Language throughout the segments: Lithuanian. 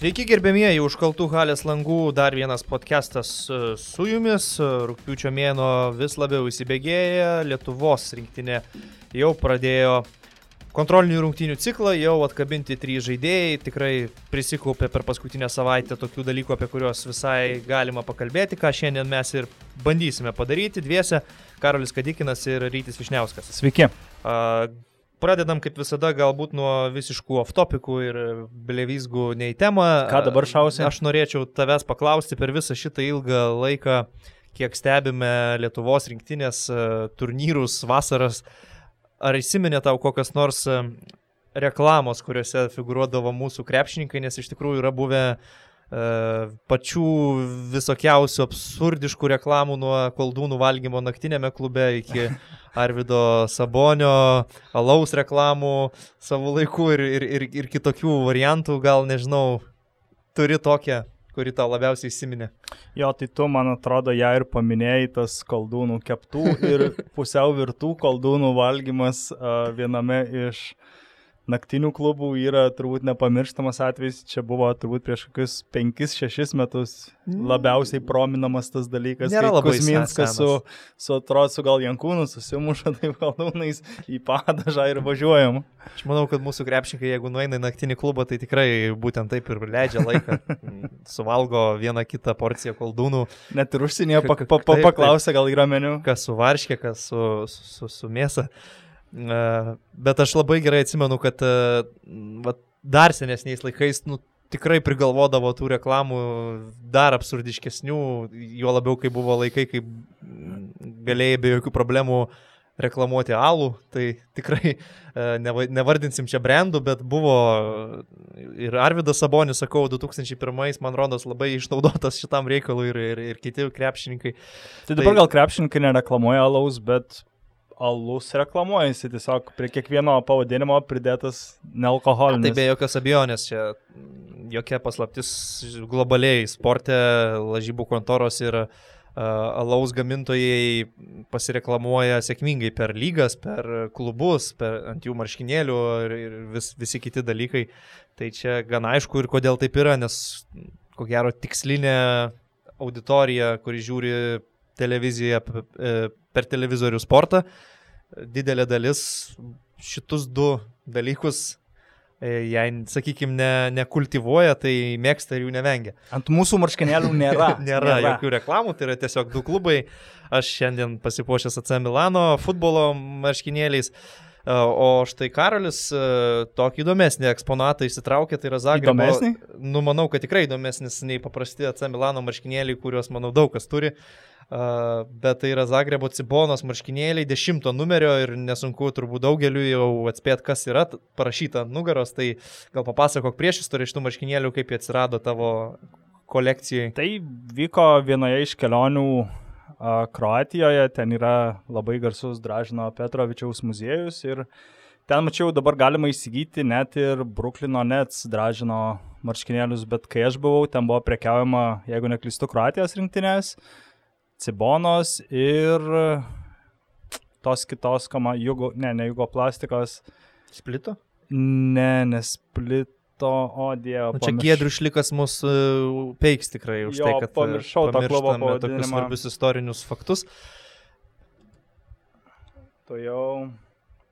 Sveiki gerbėmieji, užkaltų halės langų dar vienas podcastas e, su jumis. Rūpiučio mėno vis labiau įsibėgėja, Lietuvos rinktinė jau pradėjo kontrolinių rungtynių ciklą, jau atkabinti trys žaidėjai, tikrai prisikaupė per paskutinę savaitę tokių dalykų, apie kuriuos visai galima pakalbėti, ką šiandien mes ir bandysime padaryti dviese, Karolis Kadikinas ir Rytis Višniauskas. Sveiki. Pradedam kaip visada galbūt nuo visiškų off-topikų ir blevizgų nei temą. Ką dabar šausi? Aš norėčiau tavęs paklausti per visą šitą ilgą laiką, kiek stebime Lietuvos rinktinės turnyrus, vasaras. Ar įsiminė tau kokias nors reklamos, kuriuose figuruodavo mūsų krepšininkai, nes iš tikrųjų yra buvę pačių visokiausių absurdiškų reklamų nuo koldūnų valgymo naktinėme klube iki Arvido Sabonio, alaus reklamų savo laiku ir, ir, ir, ir kitokių variantų, gal nežinau, turi tokią, kuri tau labiausiai įsiminė. Jo, tai tu, man atrodo, ją ir paminėjai, tas koldūnų keptų ir pusiau virtų koldūnų valgymas uh, viename iš uh, naktinių klubų yra turbūt nepamirštamas atvejis. Čia buvo turbūt prieš kokius 5-6 metus mm. labiausiai prominamas tas dalykas. Nėra labai Kuzminskas su, su Trocu gal Jankūnu susimuša taip galūnais į padažą ir važiuojam. Aš manau, kad mūsų krepšininkai, jeigu nueina į naktinį klubą, tai tikrai būtent taip ir leidžia laiką. Suvalgo vieną kitą porciją koldūnų. Net ir užsienyje pa, pa, pa, paklausia, gal yra meniu. Kas su varškė, kas su, su, su, su mėsa. Bet aš labai gerai atsimenu, kad va, dar senesniais laikais nu, tikrai prigalvodavo tų reklamų dar absurdiškesnių, juo labiau, kai buvo laikai, kai galėjai be jokių problemų reklamuoti alų, tai tikrai nevardinsim čia brandų, bet buvo ir Arvidas Sabonis, sakau, 2001, man rodos, labai išnaudotas šitam reikalui ir, ir, ir kiti krepšininkai. Tai dabar tai, gal krepšininkai nereklamuoja alaus, bet alus reklamuojasi, tiesiog prie kiekvieno pavadinimo pridėtas nealkoholinis. Tai be jokios abejonės, čia jokia paslaptis globaliai sporte, lažybų kontoros ir uh, alaus gamintojai pasireklamuoja sėkmingai per lygas, per klubus, per ant jų marškinėlių ir, ir vis, visi kiti dalykai. Tai čia gan aišku ir kodėl taip yra, nes ko gero tikslinė auditorija, kuri žiūri televiziją e, per televizorių sportą, didelė dalis šitus du dalykus e, jei, sakykime, ne, nekultivuoja, tai mėgsta ir jų nevengia. Ant mūsų marškinėlių nėra. nėra. nėra jokių reklamų, tai yra tiesiog du klubai. Aš šiandien pasipuošęs AC Milano futbolo marškinėliais. E, o štai Karolis e, tokį įdomesnį eksponatą įsitraukė, tai yra Zagrebo. Įdomesnį? Nu, manau, kad tikrai įdomesnis nei paprasti AC Milano marškinėliai, kuriuos, manau, daug kas turi. Uh, bet tai yra Zagrebo Cibonos marškinėliai dešimto numerio ir nesunku turbūt daugeliu jau atspėti, kas yra parašyta ant nugaros, tai gal papasakok prieš istoriją šitų marškinėlių, kaip jie atsirado tavo kolekcijai. Tai vyko vienoje iš kelionių Kroatijoje, ten yra labai garsus Dražino Petrovičiaus muziejus ir ten mačiau dabar galima įsigyti net ir Bruklino Nets Dražino marškinėlius, bet kai aš buvau, ten buvo prekiaujama, jeigu neklystu, Kroatijos rinktinės cibonos ir tos kitos, kama, jugo, ne, ne jugo plastikos. Splito? Ne, nesplito. O Dievo. Nu, čia Giedrius Šlikas mus uh, peiks tikrai už jo, tai, kad e, pamiršau tą klubo tokius svarbius istorinius faktus. To jau.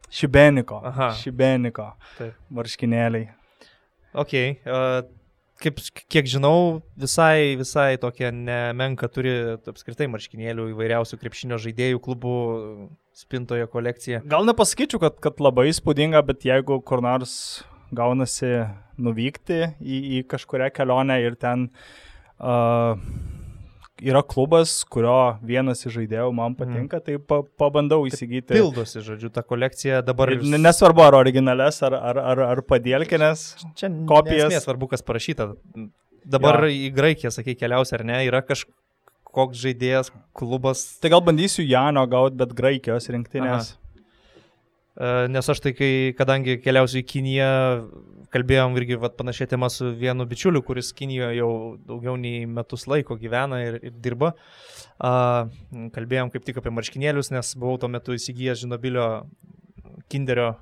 Šibeniko. Aha. Šibeniko. Taip. Marškinėliai. Ok. Uh, kaip, kiek žinau, visai, visai tokia nemenka turi apskritai marškinėlių įvairiausių krepšinio žaidėjų klubų spintoje kolekcija. Gal nepasakyčiau, kad, kad labai įspūdinga, bet jeigu kur nors gaunasi nuvykti į, į kažkuria kelionę ir ten uh, yra klubas, kurio vienas iš žaidėjų man mhm. patinka, mm. tai pa, pabandau įsigyti. Pildosi, žodžiu, ta kolekcija dabar. Ir nesvarbu, ar originales, ar, ar, ar, ar padėlkinės. Čia kopijas. Nesvarbu, kas parašyta. Dabar ja. į Graikiją, sakai, keliausi ar ne, yra kažkoks žaidėjas, klubas. Tai gal bandysiu Jano gauti, bet Graikijos rinktinės. Aha. Nes aš tai, kai, kadangi keliausiu į Kiniją, kalbėjom irgi vat, panašią temą su vienu bičiuliu, kuris Kinijoje jau daugiau nei metus laiko gyvena ir, ir dirba. Uh, kalbėjom kaip tik apie marškinėlius, nes buvau tuo metu įsigijęs Žinobilio Kinderio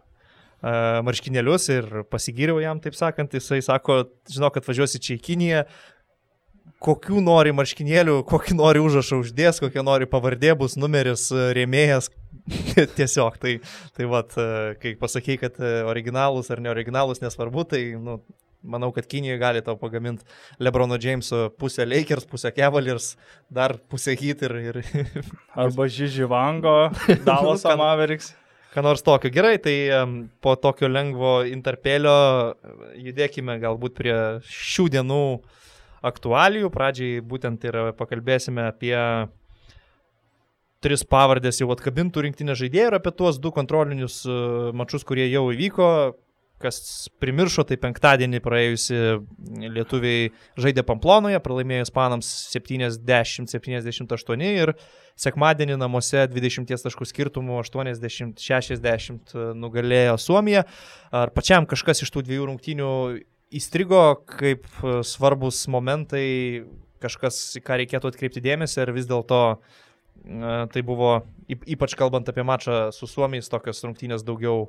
marškinėlius ir pasigiriau jam, taip sakant, jisai sako, žinau, kad važiuosi čia į Kiniją, kokių nori marškinėlių, kokį nori užrašą uždės, kokia nori pavardė bus numeris rėmėjas. Tiesiog, tai, tai vat, kai pasakai, kad originalus ar neoriginalus nesvarbu, tai nu, manau, kad Kinijoje gali tau pagaminti Lebrono Jameso pusę Lakers, pusę Cavaliers, dar pusę Heat ir... ir... Arba Žiživango, Dallas Mavericks. Ką nors tokio. Gerai, tai po tokio lengvo interpelio judėkime galbūt prie šių dienų aktualijų. Pradžiai būtent ir pakalbėsime apie tris pavardės jau atkabintų rinktinės žaidėjų ir apie tuos du kontrolinius e, mačius, kurie jau įvyko kas primiršo, tai penktadienį praėjusi lietuviai žaidė Pamplonoje, pralaimėjo Ispanams 70-78 ir sekmadienį namuose 20 taškų skirtumų 80-60 nugalėjo Suomija. Ar pačiam kažkas iš tų dviejų rungtynių įstrigo kaip svarbus momentai, kažkas, į ką reikėtų atkreipti dėmesį, ar vis dėlto tai buvo, ypač kalbant apie mačą su Suomijais, tokios rungtynės daugiau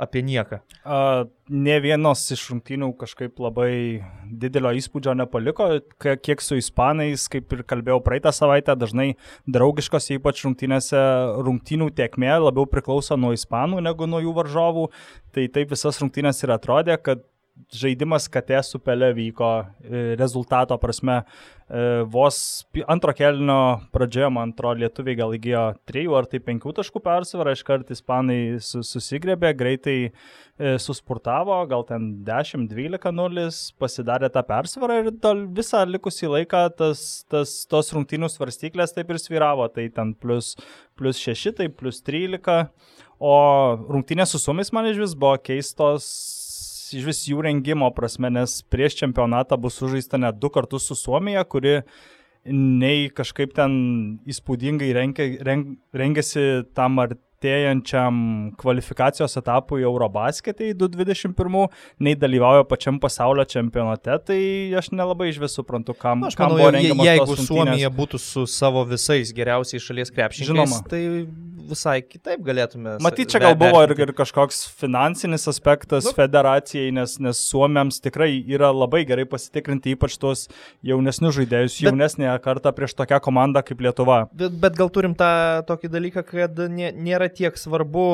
apie nieką. A, ne vienos iš rungtynių kažkaip labai didelio įspūdžio nepaliko, kiek su ispanais, kaip ir kalbėjau praeitą savaitę, dažnai draugiškos, ypač rungtynėse, rungtynių tiekmė labiau priklauso nuo ispanų negu nuo jų varžovų. Tai taip visas rungtynės ir atrodė, kad žaidimas katė su pelė vyko e, rezultato prasme. E, vos antro kelnio pradžioje, man atrodo, lietuviai gal įgyjo 3 ar tai 5 taškų persvarą, iškart ispanai susigrebė, greitai e, suspurtavo, gal ten 10-12-0, pasidarė tą persvarą ir visą likusį laiką tas, tas, tos rungtynių svarstyklės taip ir sviravo, tai ten plus, plus 6, tai plus 13. O rungtynės su Suomis man iš vis buvo keistos iš vis jų rengimo prasme, nes prieš čempionatą bus sužaista net du kartus su Suomija, kuri nei kažkaip ten įspūdingai rengia, reng, rengiasi tam ar artėjančiam kvalifikacijos etapui Eurobasketį 2021, nei dalyvauja pačiam pasaulio čempionate, tai aš nelabai iš visų suprantu, kam, aš manau, kam buvo rengiamas. Jeigu Suomija būtų su savo visais geriausiais šalies krepšininkais, tai visai kitaip galėtume. Matyt, čia gal buvo ir, ir kažkoks finansinis aspektas nu. federacijai, nes, nes Suomiams tikrai yra labai gerai pasitikrinti ypač tuos jaunesnius žaidėjus, bet, jaunesnė kartą prieš tokią komandą kaip Lietuva. Bet, bet gal turim tą tokį dalyką, kad nėra tiek svarbu,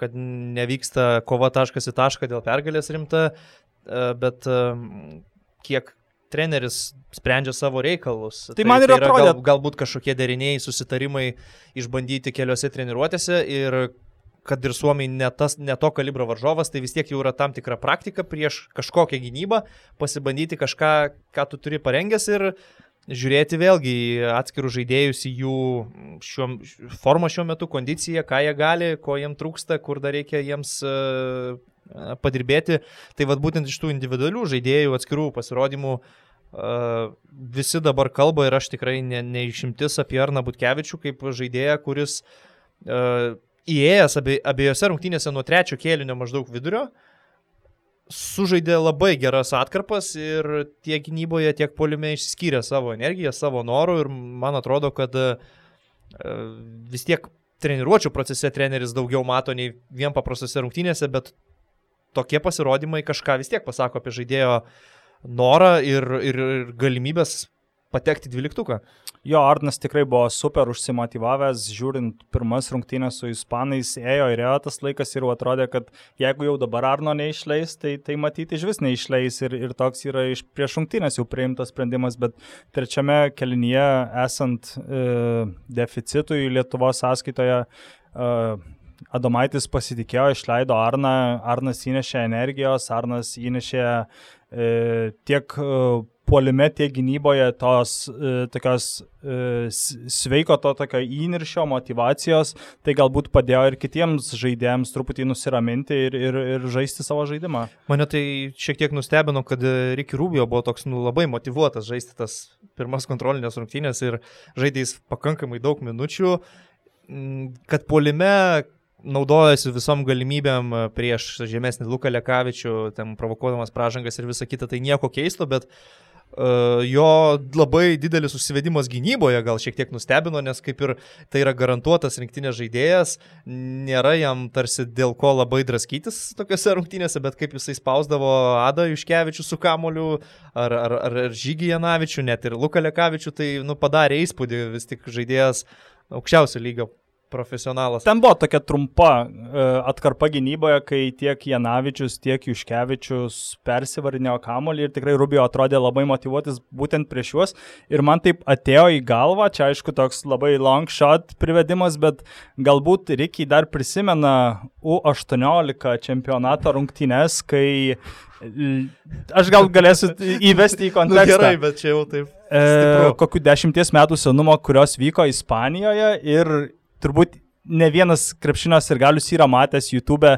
kad nevyksta kova taškas į tašką dėl pergalės rimta, e, bet e, kiek treneris sprendžia savo reikalus. Tai, tai man ir tai atrodo. Gal, galbūt kažkokie deriniai, susitarimai išbandyti keliose treniruotėse ir kad ir Suomiai ne, tas, ne to kalibro varžovas, tai vis tiek jau yra tam tikra praktika prieš kažkokią gynybą, pasibandyti kažką, ką tu turi parengęs ir žiūrėti vėlgi į atskirus žaidėjus, į jų šiuo, formą šiuo metu, kondiciją, ką jie gali, ko jiems trūksta, kur dar reikia jiems padirbėti. Tai vad būtent iš tų individualių žaidėjų, atskirų pasirodymų visi dabar kalba ir aš tikrai ne, neišimtis apie Arną Butkevičių kaip žaidėją, kuris įėjęs abie, abiejose rungtynėse nuo trečio kėlinio maždaug vidurio, sužaidė labai geras atkarpas ir tiek gynyboje, tiek polime išskyrė savo energiją, savo norų ir man atrodo, kad vis tiek treniruočio procese treneris daugiau mato nei vien paprastose rungtynėse, bet tokie pasirodymai kažką vis tiek pasako apie žaidėjo norą ir, ir, ir galimybės patekti dvyliktuką. Jo, Arnas tikrai buvo super užsimotivavęs, žiūrint pirmas rungtynės su ispanais, ėjo ir ėjo tas laikas ir atrodė, kad jeigu jau dabar Arno neišleis, tai, tai matyti iš vis neišleis ir, ir toks yra iš prieš rungtynės jau priimtas sprendimas, bet trečiame kelinyje esant e, deficitui Lietuvos sąskaitoje e, Adomaitis pasitikėjo, išleido Arną, Arnas įnešė energijos, Arnas įnešė e, tiek e, puolime, tiek gynyboje tos e, tokios e, sveiko to tokio įniršio, motivacijos, tai galbūt padėjo ir kitiems žaidėjams truputį nusiraminti ir, ir, ir žaisti savo žaidimą. Mane tai šiek tiek nustebino, kad Ricky Rubio buvo toks nu, labai motivuotas žaisti tas pirmas kontrolinės rungtynės ir žaidėjais pakankamai daug minučių, kad puolime naudojasi visom galimybėm prieš žemesnį Luką Lekavičių, ten provokuodamas pražangas ir visą kitą, tai nieko keisto, bet uh, jo labai didelis užsivedimas gynyboje gal šiek tiek nustebino, nes kaip ir tai yra garantuotas rinktinės žaidėjas, nėra jam tarsi dėl ko labai draskytis tokiuose rungtynėse, bet kaip jisai spausdavo Adą Juškevičių su Kamoliu ar, ar, ar, ar Žygį Janavičių, net ir Luką Lekavičių, tai nu, padarė įspūdį vis tik žaidėjas aukščiausio lygio profesionalas. Ten buvo tokia trumpa e, atkarpa gynyboje, kai tiek Janavičius, tiek Juškevičius persivarinėjo kamolį ir tikrai Rubio atrodė labai motivuotis būtent prieš juos. Ir man taip atėjo į galvą, čia aišku toks labai long shot privedimas, bet galbūt Rikiai dar prisimena U18 čempionato rungtynes, kai Aš gal galėsiu įvesti į nu, kontekstą. Nu, gerai, bet čia jau taip. E, kokių dešimties metų senumo, kurios vyko Ispanijoje ir turbūt ne vienas krepšinio sirgalius yra matęs YouTube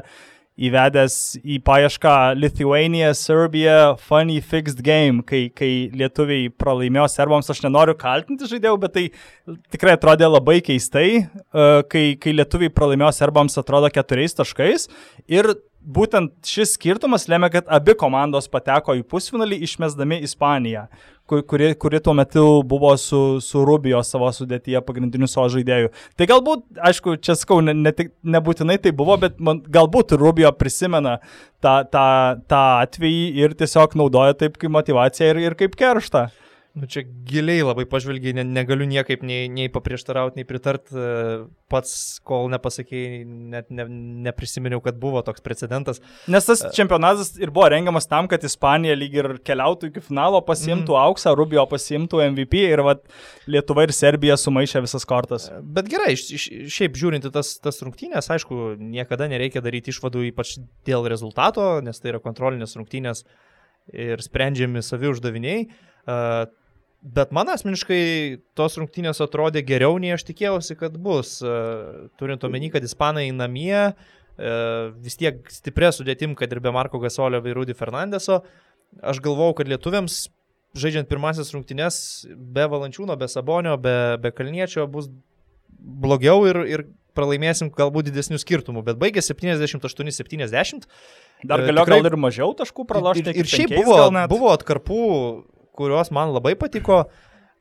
įvedęs į paiešką Lithuania, Serbia, Funny Fixed Game, kai, kai lietuviai pralaimėjo serbams, aš nenoriu kaltinti žaidėjų, bet tai tikrai atrodė labai keistai, e, kai, kai lietuviai pralaimėjo serbams atrodo keturiais taškais. Ir būtent šis skirtumas lėmė, kad abi komandos pateko į pusfinalį išmesdami Ispaniją, kuri, kuri tuo metu buvo su, su Rubio savo sudėtyje pagrindiniu savo žaidėju. Tai galbūt, aišku, čia skau, ne, ne, nebūtinai tai buvo, bet man, galbūt Rubio prisimena tą, tą, tą atvejį ir tiesiog naudoja taip kaip motivaciją ir, ir kaip kerštą. Nu, čia giliai labai pažvelgiai, ne, negaliu niekaip nei, nei paprieštarauti, nei pritart, e, pats, kol nepasakėjai, net ne, neprisiminiau, kad buvo toks precedentas. Nes tas e, čempionatas ir buvo rengiamas tam, kad Ispanija lyg ir keliautų iki finalo, pasimtų mm. auksą, Rubio pasimtų MVP ir vat, Lietuva ir Serbija sumaišė visas kortas. E, bet gerai, šiaip žiūrint tas, tas rungtynės, aišku, niekada nereikia daryti išvadų ypač dėl rezultato, nes tai yra kontrolinės rungtynės ir sprendžiami savi uždaviniai. Uh, Bet man asmeniškai tos rungtynės atrodė geriau, nei aš tikėjausi, kad bus. E, turint omeny, kad ispanai namie e, vis tiek stiprė sudėtim, kad ir be Marko Gasolio bei Rudy Fernandeso. Aš galvau, kad lietuviams, žaidžiant pirmasis rungtynės, be Valančiūno, be Sabonio, be, be Kalniečio bus blogiau ir, ir pralaimėsim galbūt didesnių skirtumų, bet baigė 78-70. Dar e, galėjo tikrai, gal ir mažiau taškų pralašti. Ir, ir šiaip buvo, buvo atkarpų kurios man labai patiko.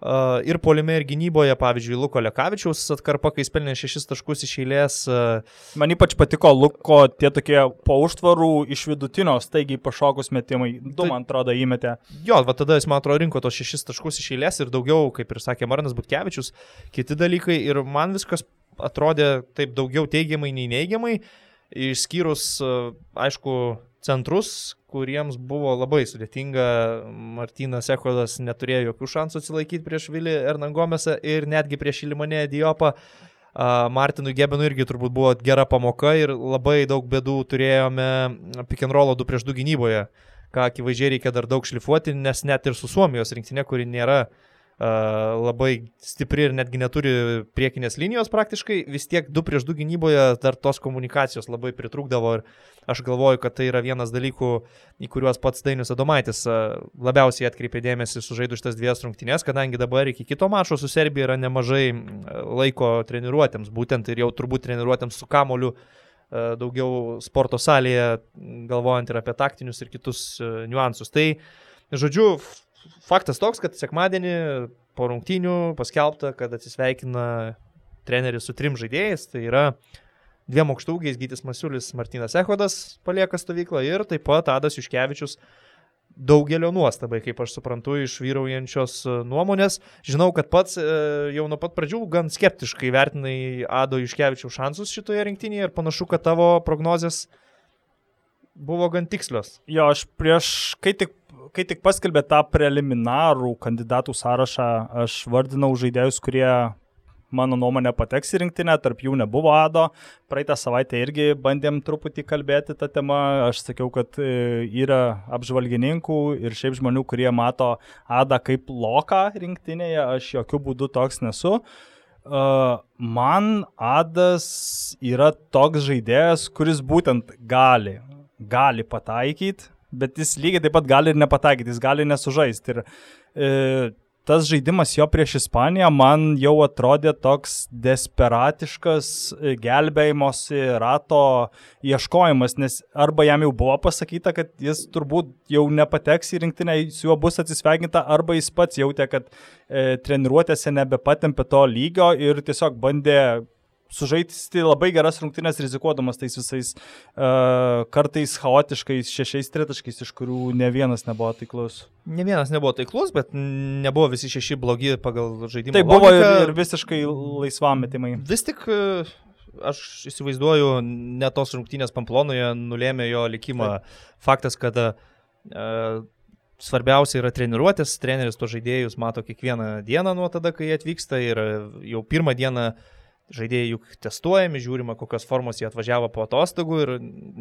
Uh, ir polime, ir gynyboje, pavyzdžiui, Luko Lekavičiaus atkarpa, kai jis pelnė šešis taškus iš eilės. Uh, man ypač patiko Luko tie tokie po užtvarų iš vidutinio, staigiai pašokus metimai. Du, tai, man atrodo, įmetė. Jo, va tada jis, man atrodo, rinko tos šešis taškus iš eilės ir daugiau, kaip ir sakė Marnas Butkevičius, kiti dalykai. Ir man viskas atrodė taip daugiau teigiamai nei neigiamai, išskyrus, uh, aišku, centrus, kuriems buvo labai sudėtinga. Martinas Ekodas neturėjo jokių šansų atsilaikyti prieš Vilį Ernangomėsą ir netgi prieš Ilimonę Diopą. Martinui Gebenui irgi turbūt buvo gera pamoka ir labai daug bėdų turėjome pick and roll 2 prieš 2 gynyboje, ką akivaizdžiai reikia dar daug šlifuoti, nes net ir su Suomijos rinktinė, kuri nėra uh, labai stipri ir netgi neturi priekinės linijos praktiškai, vis tiek 2 prieš 2 gynyboje dar tos komunikacijos labai pritrūkdavo ir aš galvoju, kad tai yra vienas dalykų, į kuriuos pats Dainius Adomaitis labiausiai atkreipė dėmesį sužaidus šitas dviejas rungtynės, kadangi dabar iki kito mačo su Serbija yra nemažai laiko treniruotėms, būtent ir jau turbūt treniruotėms su kamoliu daugiau sporto salėje, galvojant ir apie taktinius ir kitus niuansus. Tai, žodžiu, faktas toks, kad sekmadienį po rungtynių paskelbta, kad atsisveikina treneris su trim žaidėjais. Tai yra dviem aukštaugiais Gytis Masiulis, Martinas Ehodas palieka stovyklą ir taip pat Adas Juškevičius daugelio nuostabai, kaip aš suprantu, iš vyraujančios nuomonės. Žinau, kad pats e, jau nuo pat pradžių gan skeptiškai vertinai Ado Juškevičiaus šansus šitoje rinktinėje ir panašu, kad tavo prognozijas buvo gan tikslios. Jo, aš prieš, kai tik, kai tik paskelbė tą preliminarų kandidatų sąrašą, aš vardinau žaidėjus, kurie mano nuomonė pateks į rinktinę, tarp jų nebuvo Ado. Praeitą savaitę irgi bandėm truputį kalbėti tą temą. Aš sakiau, kad e, yra apžvalgininkų ir šiaip žmonių, kurie mato Adą kaip loką rinktinėje. Aš jokių būdų toks nesu. Uh, man Adas yra toks žaidėjas, kuris būtent gali gali pataikyti, bet jis lygiai taip pat gali ir nepataikyti, jis gali nesužaisti. Ir e, tas žaidimas jo prieš Ispaniją man jau atrodė toks desperatiškas e, gelbėjimosi rato ieškojimas, nes arba jam jau buvo pasakyta, kad jis turbūt jau nepateks į rinktinę, su juo bus atsisveikinta, arba jis pats jautė, kad e, treniruotėse nebepatempė to lygio ir tiesiog bandė sužaisti labai geras rungtynės rizikuodamas tais visais uh, kartais chaotiškais šešiais tritaškais, iš kurių ne vienas nebuvo taiklus. Ne vienas nebuvo taiklus, bet nebuvo visi šeši blogi pagal žaidimą. Tai buvo ir, ir visiškai laisvam metimai. Vis tik uh, aš įsivaizduoju, ne tos rungtynės Pamplonoje nulėmė jo likimą. Taip. Faktas, kad uh, svarbiausia yra treniruotės, treneris to žaidėjus mato kiekvieną dieną nuo tada, kai atvyksta ir jau pirmą dieną uh, žaidėjai juk testuojami, žiūrima, kokios formos jie atvažiavo po atostogų ir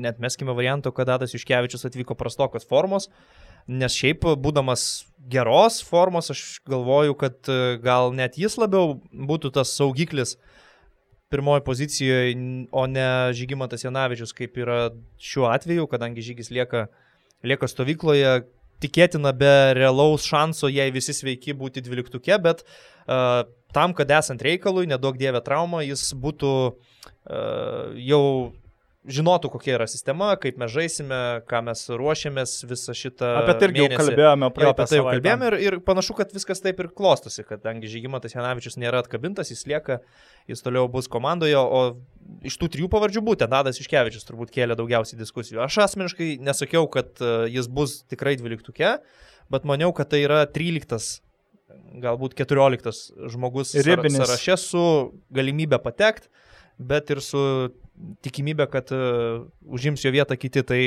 net meskime variantų, kad Adas Iškevičius atvyko prastokos formos, nes šiaip būdamas geros formos, aš galvoju, kad e, gal net jis labiau būtų tas saugiklis pirmoji pozicijoje, o ne Žygimantas Janavičius, kaip yra šiuo atveju, kadangi Žygis lieka, lieka stovykloje, tikėtina be realaus šanso, jei visi sveiki būti dvyliktuke, bet uh, tam, kad esant reikalui, nedaug dievė trauma, jis būtų uh, jau žinotų, kokia yra sistema, kaip mes žaisime, ką mes ruošiamės visą šitą. Apie tai irgi jau kalbėjome, jo, apie tai jau kalbėjome ir, ir panašu, kad viskas taip ir klostosi, kadangi Žygimantas Janavičius nėra atkabintas, jis lieka, jis toliau bus komandoje, o iš tų trijų pavardžių būtent Dadas Iškevičius turbūt kėlė daugiausiai diskusijų. Aš asmeniškai nesakiau, kad e, jis bus tikrai dvyliktukė, bet maniau, kad tai yra tryliktas galbūt 14 žmogus Ribinis. sąraše su galimybė patekti, bet ir su tikimybė, kad uh, užims jo vietą kiti. Tai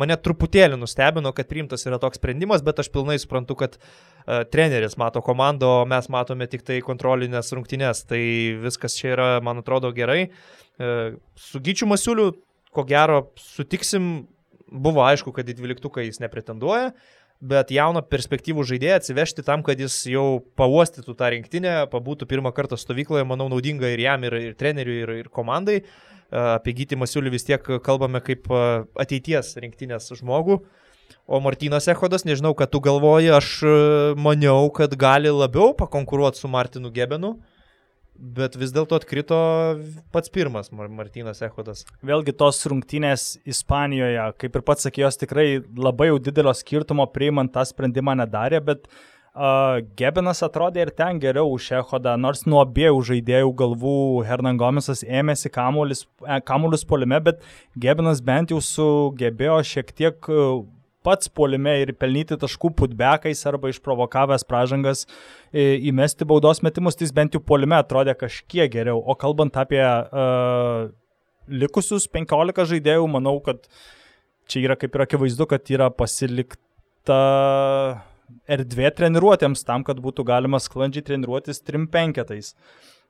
mane truputėlį nustebino, kad priimtas yra toks sprendimas, bet aš pilnai suprantu, kad uh, treneris mato komandą, o mes matome tik tai kontrolinės rungtynės. Tai viskas čia yra, man atrodo, gerai. Uh, su Gyčiu Masiuliu, ko gero, sutiksim, buvo aišku, kad į dvyliktuką jis nepretenduoja. Bet jauną perspektyvų žaidėją atsivežti tam, kad jis jau pauostytų tą rinktinę, pabūtų pirmą kartą stovykloje, manau, naudinga ir jam, ir, ir treneriui, ir, ir komandai. Apie Gytį Masiulį vis tiek kalbame kaip ateities rinktinės žmogų. O Martinas Ehodas, nežinau, ką tu galvoji, aš maniau, kad gali labiau pakonkuruoti su Martinu Gebenu. Uh, Bet vis dėlto atkrito pats pirmas Martinas Ehodas. Vėlgi tos rungtynės Ispanijoje, kaip ir pats sakė, jos tikrai labai jau didelio skirtumo priimant tą sprendimą nedarė, bet uh, Gebenas atrodė ir ten geriau už Ehodą, nors nuo abiejų žaidėjų galvų Hernan Gomisas ėmėsi kamuolius, e, kamuolius polime, bet Gebenas bent jau sugebėjo šiek tiek pats polime ir pelnyti taškų putbekais arba išprovokavęs pražangas e, įmesti baudos metimus, tai jis bent jau polime atrodė kažkiek geriau. O kalbant apie uh, likusius 15 žaidėjų, manau, kad čia yra kaip ir akivaizdu, kad yra pasilikta erdvė treniruotėms tam, kad būtų galima sklandžiai treniruotis trim penketais.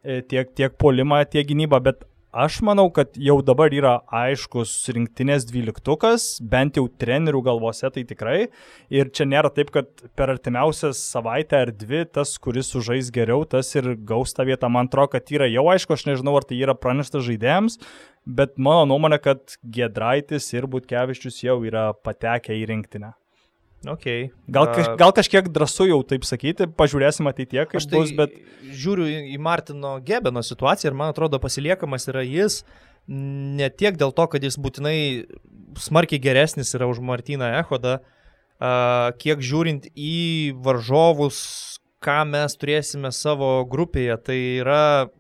E, tiek, tiek polimą, tiek gynybą, bet Aš manau, kad jau dabar yra aiškus rinktinės dvyliktukas, bent jau trenerių galvose tai tikrai. Ir čia nėra taip, kad per artimiausias savaitę ar dvi tas, kuris sužais geriau, tas ir gaus tą vietą. Man atrodo, kad yra jau aišku, aš nežinau, ar tai yra pranešta žaidėjams, bet mano nuomonė, kad Gedraitis ir Butkevičius jau yra patekę į rinktinę. Okay. Gal, kaž, gal kažkiek drąsu jau taip sakyti, pažiūrėsim ateitie, kaip tai bus, bet... Žiūriu į Martino Gebeno situaciją ir man atrodo pasiliekamas yra jis ne tiek dėl to, kad jis būtinai smarkiai geresnis yra už Martiną Ehodą, kiek žiūrint į varžovus, ką mes turėsime savo grupėje, tai yra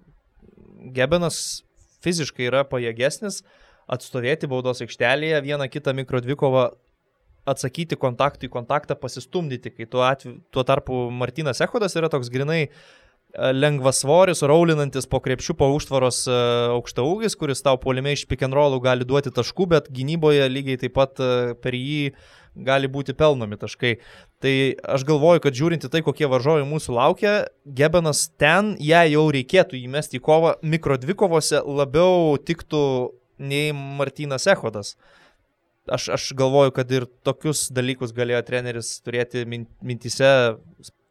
Gebenas fiziškai yra pajėgesnis atstovėti baudos aikštelėje, vieną kitą mikrodvikovą atsakyti kontaktui kontaktą, pasistumdyti, kai tuo, atveju, tuo tarpu Martinas Ehodas yra toks grinai e, lengvasvoris, raulinantis po krepšių, po užtvaros e, aukšta ūgis, kuris tau polime iš pick and rollų gali duoti taškų, bet gynyboje lygiai taip pat e, per jį gali būti pelnomi taškai. Tai aš galvoju, kad žiūrinti tai, kokie varžovai mūsų laukia, Gebenas ten, jei jau reikėtų įmesti į kovą, mikrodvikovose labiau tiktų nei Martinas Ehodas. Uh, aš, aš galvoju, kad ir tokius dalykus galėjo treneris turėti mintise,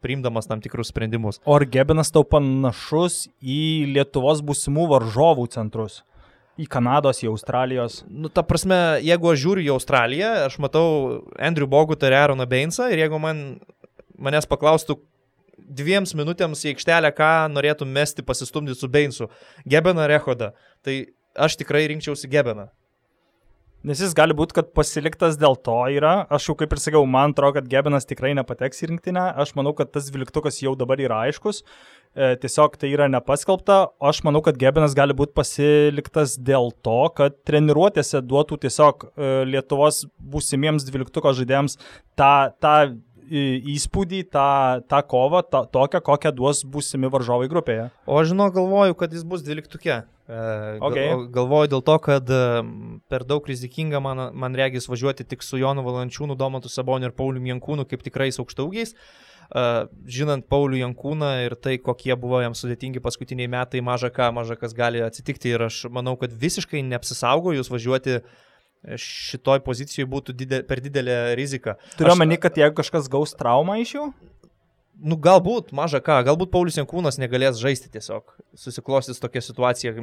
priimdamas tam tikrus sprendimus. O ar Gebinas tau panašus į Lietuvos būsimų varžovų centrus? Į Kanados, į Australijos. Nu, ta prasme, jeigu aš žiūriu į Australiją, aš matau Andrew Bogutą ir Aaroną Bainsą ir jeigu man, manęs paklaustų, dviems minutėms į aikštelę, ką norėtų mesti pasistumdyti su Beinsu. Gebeną Rehodą. Tai aš tikrai rinkčiausi Gebeną. Nes jis gali būti, kad pasiliktas dėl to yra. Aš jau kaip ir sakiau, man atrodo, kad Gebenas tikrai nepateks į rinktinę. Aš manau, kad tas dvyliktukas jau dabar yra aiškus. E, tiesiog tai yra nepaskelbta. Aš manau, kad Gebenas gali būti pasiliktas dėl to, kad treniruotėse duotų tiesiog e, Lietuvos būsimiems dvyliktuko žaidėjams tą, tą įspūdį, tą, tą kovą, tą, tokią, kokią duos būsimi varžovai grupėje. O aš žinau, galvoju, kad jis bus dvyliktukė. Okay. Galvoju dėl to, kad per daug rizikinga man, man regis važiuoti tik su Jonu Valančiūnu, Domantu Saboniu ir Pauliu Jankūnu kaip tikrais aukštaugiais. Žinant Paulių Jankūną ir tai, kokie buvo jam sudėtingi paskutiniai metai, maža ką, maža kas gali atsitikti ir aš manau, kad visiškai neapsisaugojus važiuoti šitoj pozicijoje būtų didel, per didelė rizika. Turiu omeny, kad jeigu kažkas gaus traumą iš jų? Nu, galbūt, maža ką, galbūt Paulius Jankūnas negalės žaisti tiesiog. Susiklostys tokia situacija.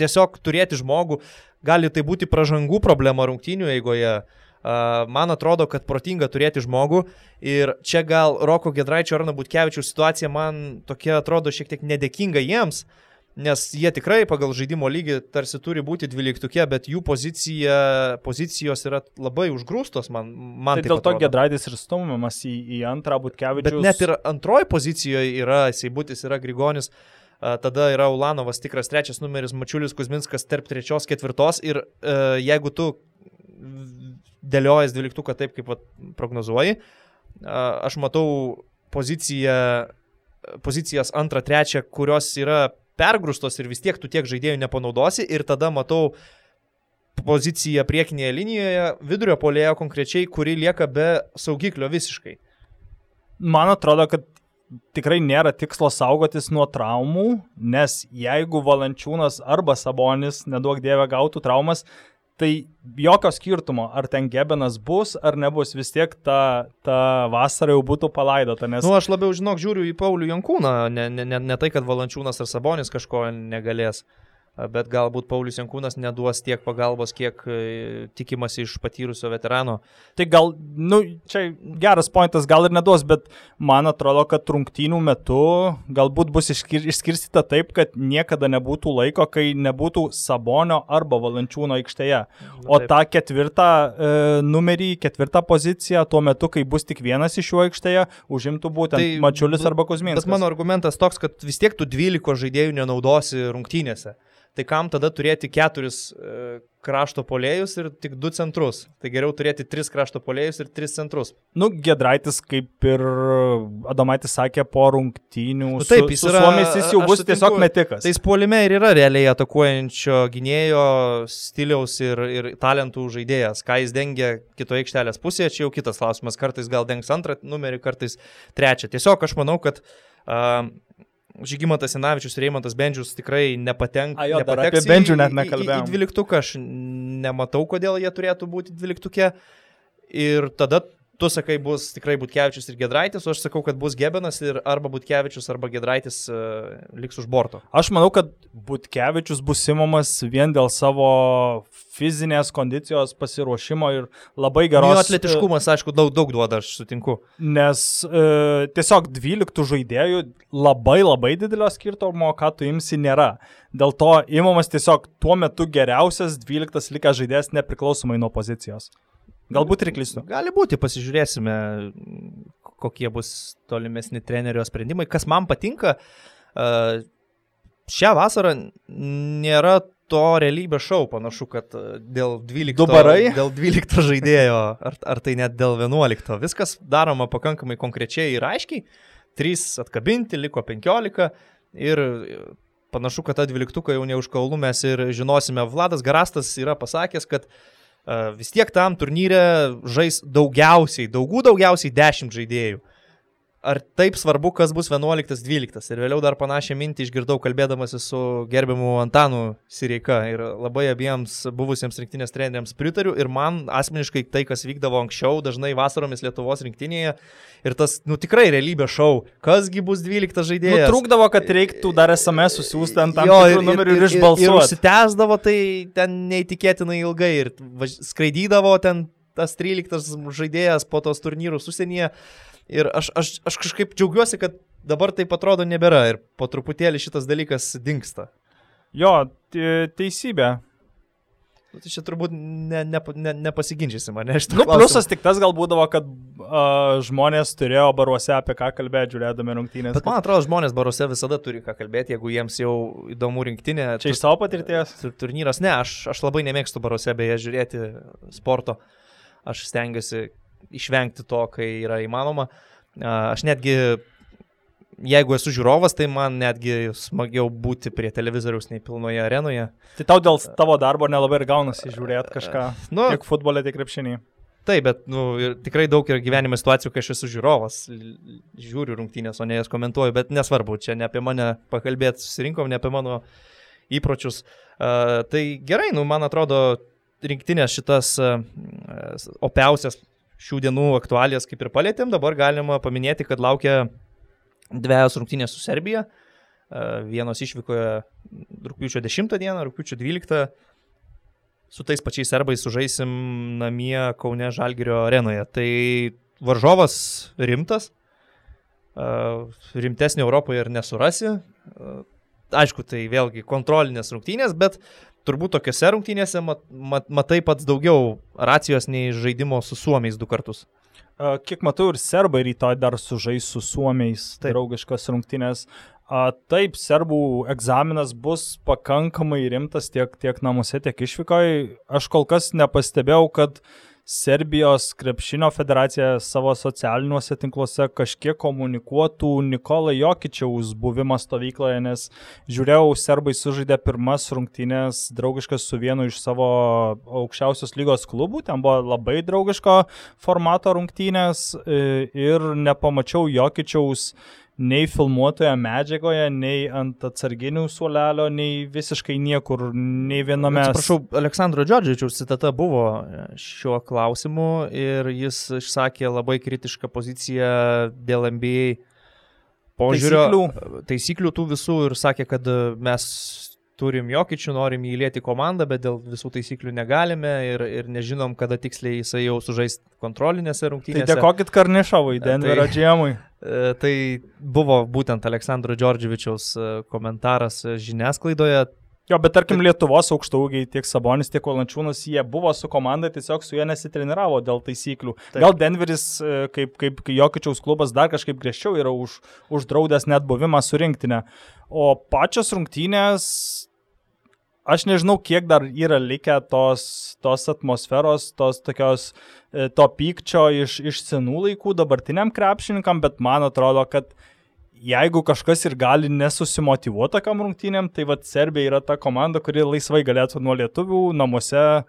Tiesiog turėti žmogų, gali tai būti pažangų problema rungtynių eigoje. Man atrodo, kad protinga turėti žmogų ir čia gal Roko Gedraičio ar Nabutkevičių situacija man tokia atrodo šiek tiek nedėkinga jiems, uh, nes jie tikrai pagal žaidimo lygį tarsi turi būti dvyliktukė, bet jų pozicija, pozicijos yra labai užgrūstos, man, man tai dėl to Gedraitis ir stumiamas į, į antrą būtkevičių. Bet net ir antroji pozicijoje yra Seibutis, yra Grigonis, tada yra Ulanovas tikras trečias numeris, Mačiulis Kuzminskas tarp trečios, ketvirtos ir jeigu tu dėliojas dvyliktuką taip, kaip prognozuoji, aš matau poziciją pozicijas antrą, trečią, kurios yra pergrūstos ir vis tiek tu tiek žaidėjų nepanaudosi ir tada matau poziciją priekinėje linijoje, vidurio polėjo konkrečiai, kuri lieka be saugiklio visiškai. Man atrodo, kad tikrai nėra tikslo saugotis nuo traumų, nes jeigu Valančiūnas arba Sabonis, nedaug dievė, gautų traumas, Tai jokio skirtumo, ar ten Gebenas bus ar nebus, vis tiek ta, ta vasara jau būtų palaidota. Nes... Nu, aš labiau, žinok, žiūriu į Paulių Jankūną, ne, ne, ne, ne tai, kad Valančiūnas ar Sabonis kažko negalės. Bet galbūt Paulius Jankūnas neduos tiek pagalbos, kiek e, tikimasi iš patyrusio veterano. Tai gal, nu, čia geras pointas, gal ir neduos, bet man atrodo, kad rungtynių metu galbūt bus išskir išskirstyta taip, kad niekada nebūtų laiko, kai nebūtų Sabonio arba Valančiūno aikštėje. O taip. tą ketvirtą e, numerį, ketvirtą poziciją tuo metu, kai bus tik vienas iš jų aikštėje, užimtų būtent tai, Mačiulis arba Kuzminas. Bet mano argumentas toks, kad vis tiek tu 12 žaidėjų nenaudosi rungtynėse tai kam tada turėti keturis e, krašto polėjus ir tik du centrus? Tai geriau turėti tris krašto polėjus ir tris centrus. Nu, Gedraitis, kaip ir Adomaitis sakė, po rungtynių. Nu, taip, jis yra. Suomis jis jau bus sutinku, tiesiog metikas. Tai polime ir yra realiai atakuojančio gynėjo stiliaus ir, ir talentų žaidėjas. Ką jis dengia kitoje aikštelės pusėje, čia jau kitas klausimas. Kartais gal dengs antrą numerį, kartais trečią. Tiesiog aš manau, kad uh, Žygimantas Senavičius ir Reimantas Bendžius tikrai nepatenka. A, jo, apie Bendžių net nekalbėjau. Į, į dvyliktuką aš nematau, kodėl jie turėtų būti dvyliktukė. Ir tada tu sakai, bus tikrai Butkevičius ir Gedraitis, o aš sakau, kad bus Gebenas ir arba Butkevičius, arba Gedraitis uh, liks už borto. Aš manau, kad Butkevičius bus simamas vien dėl savo fizinės kondicijos pasiruošimo ir labai geros. Jo atletiškumas, aišku, daug, daug duoda, aš sutinku. Nes e, tiesiog 12 žaidėjų labai labai didelio skirtumo, ką tu imsi, nėra. Dėl to imamas tiesiog tuo metu geriausias 12 likęs žaidėjas nepriklausomai nuo pozicijos. Galbūt ir klystu. Gali būti, pasižiūrėsime, kokie bus tolimesni trenerio sprendimai. Kas man patinka, e, šią vasarą nėra to realybės šau panašu, kad e, dėl 12, dėl 12 žaidėjo, ar, ar tai net dėl 11. Viskas daroma pakankamai konkrečiai ir aiškiai. 3 atkabinti, liko 15 ir panašu, kad tą 12 jau neužkaulų mes ir žinosime. Vladas Garastas yra pasakęs, kad uh, vis tiek tam turnyre žais daugiausiai, daugų daugiausiai 10 žaidėjų ar taip svarbu, kas bus 11-12. Ir vėliau dar panašią mintį išgirdau kalbėdamasi su gerbiamu Antanu Sireika. Ir labai abiems buvusiems rinktinės treneriams pritariu. Ir man asmeniškai tai, kas vykdavo anksčiau, dažnai vasaromis Lietuvos rinktinėje. Ir tas, nu tikrai realybė šau. Kasgi bus 12 žaidėjas. Nu, trūkdavo, kad reiktų dar SMS susiųsti ant tam tikrų numerių ir išbalsuoti. Ir užsitęsdavo tai ten neįtikėtinai ilgai. Ir skraidydavo ten tas 13 žaidėjas po tos turnyrus užsienyje. Ir aš, aš, aš kažkaip džiaugiuosi, kad dabar taip atrodo nebėra ir po truputėlį šitas dalykas dinksta. Jo, teisybė. Nu, tai čia turbūt ne, ne, ne, nepasiginčysim, ne? Nu, pliusas tik tas gal būdavo, kad uh, žmonės turėjo baruose apie ką kalbėti, žiūrėdami rungtynės. Bet man atrodo, žmonės baruose visada turi ką kalbėti, jeigu jiems jau įdomu rinktinė. Čia iš savo patirties? Turnyras, ne, aš, aš labai nemėgstu baruose beje žiūrėti sporto. Aš stengiuosi išvengti to, kai yra įmanoma. Aš netgi jeigu esu žiūrovas, tai man netgi smagiau būti prie televizoriaus nei pilnoje arenoje. Tai tau dėl tavo darbo nelabai ir gaunasi žiūrėti kažką. Nu, tiek futbolė, tiek krepšinį. Taip, bet nu, tikrai daug yra gyvenime situacijų, kai aš esu žiūrovas, žiūriu rungtynės, o ne jas komentuoju, bet nesvarbu, čia ne apie mane pakalbėti susirinkom, ne apie mano įpročius. Uh, tai gerai, nu, man atrodo, rinktinės šitas uh, opiausias šių dienų aktualijas kaip ir palėtėm, dabar galima paminėti, kad laukia dviejos rungtynės su Serbija. Vienos išvykoje rūpiučio 10 dieną, rūpiučio 12. Su tais pačiais serbais sužaisim namie Kaune Žalgirio arenoje. Tai varžovas rimtas, rimtesnį Europoje ir nesurasi. Aišku, tai vėlgi kontrolinės rungtynės, bet turbūt tokiuose rungtynėse mat, mat, matai pats daugiau racijos nei žaidimo su Suomiais du kartus. Kiek matau, ir serbai rytoj dar sužais su suomiais Taip. draugiškas rungtynės. Taip, serbų egzaminas bus pakankamai rimtas tiek, tiek namuose, tiek išvykoje. Aš kol kas nepastebėjau, kad uh, Serbijos krepšinio federacija savo socialiniuose tinkluose kažkiek komunikuotų Nikolai Jokičiaus buvimą stovykloje, nes žiūrėjau, serbai sužaidė pirmas rungtynės draugiškas su vienu iš savo aukščiausios lygos klubų, ten buvo labai draugiško formato rungtynės e, ir nepamačiau Jokičiaus nei filmuotoje medžiagoje, nei ant atsarginių suolelio, nei visiškai niekur, nei viename. Atsiprašau, Aleksandro Džordžičiaus citata buvo šiuo klausimu ir jis išsakė labai kritišką poziciją dėl NBA požiūrio taisyklių. taisyklių tų visų ir sakė, kad mes turim jokičių, norim įlėti komandą, bet dėl visų taisyklių negalime ir, ir nežinom, kada tiksliai jisai jau sužais kontrolinėse rungtynėse. Tai dėkokit Karnišovui, Denverio tai, džiemui. Tai buvo būtent Aleksandro Džordževičiaus e, komentaras žiniasklaidoje. Jo, bet tarkim Lietuvos aukštaugiai, tiek Sabonis, tiek Valančiūnas, jie buvo su komanda, tiesiog su jie nesitreniravo dėl taisyklių. Taip. Gal Denveris, e, kaip, kaip Jokičiaus klubas, dar kažkaip griežčiau yra už, uždraudęs net buvimą su rinktinė. O pačios rungtynės aš nežinau, kiek dar yra likę tos, tos atmosferos, tos tokios, e, to pykčio iš, iš senų laikų dabartiniam krepšininkam, bet man atrodo, kad jeigu kažkas ir gali nesusimotivuoti tokiam rungtynėm, tai vad Serbija yra ta komanda, kuri laisvai galėtų nuo lietuvių namuose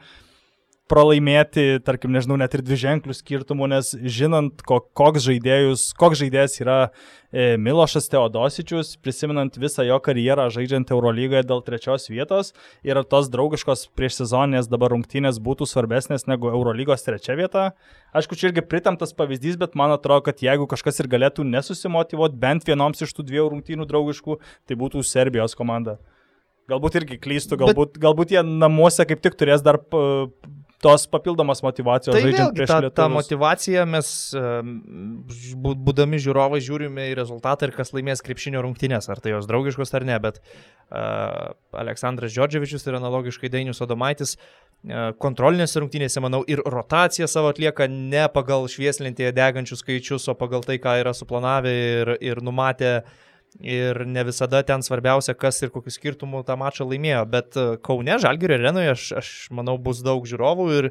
pralaimėti, tarkim, nežinau, net ir dvi ženklių skirtumų, nes žinant, koks, žaidėjus, koks žaidėjas yra e, Milošas Teodosičius, prisimenant visą jo karjerą žaidžiant Eurolygoje dėl trečios vietos ir tos draugiškos prieš sezoninės dabar rungtynės būtų svarbesnės negu Eurolygos trečia vieta. Aišku, čia irgi pritamtas pavyzdys, bet man atrodo, kad jeigu kažkas ir galėtų nesusimotivuoti bent vienoms iš tų dviejų rungtynių draugiškų, tai būtų Serbijos komanda. Galbūt irgi klystų, galbūt, bet... galbūt jie namuose kaip tik turės dar tos papildomos motivacijos tai žaidžiant prieš tą, lietuvius. tą motivaciją mes, būdami žiūrovai, žiūrime į rezultatą ir kas laimės krepšinio rungtynės, ar tai jos draugiškos ar ne, bet uh, Aleksandras Džordževičius ir analogiškai Dainius Odomaitis uh, kontrolinėse rungtynėse, manau, ir rotaciją savo atlieka ne pagal švieslentėje degančius skaičius, o pagal tai, ką yra suplanavę ir, ir numatę uh, ir ne visada ten svarbiausia, kas ir kokius skirtumų tą mačą laimėjo. Bet e, Kaune, Žalgirio arenoje, aš, aš manau, bus daug žiūrovų ir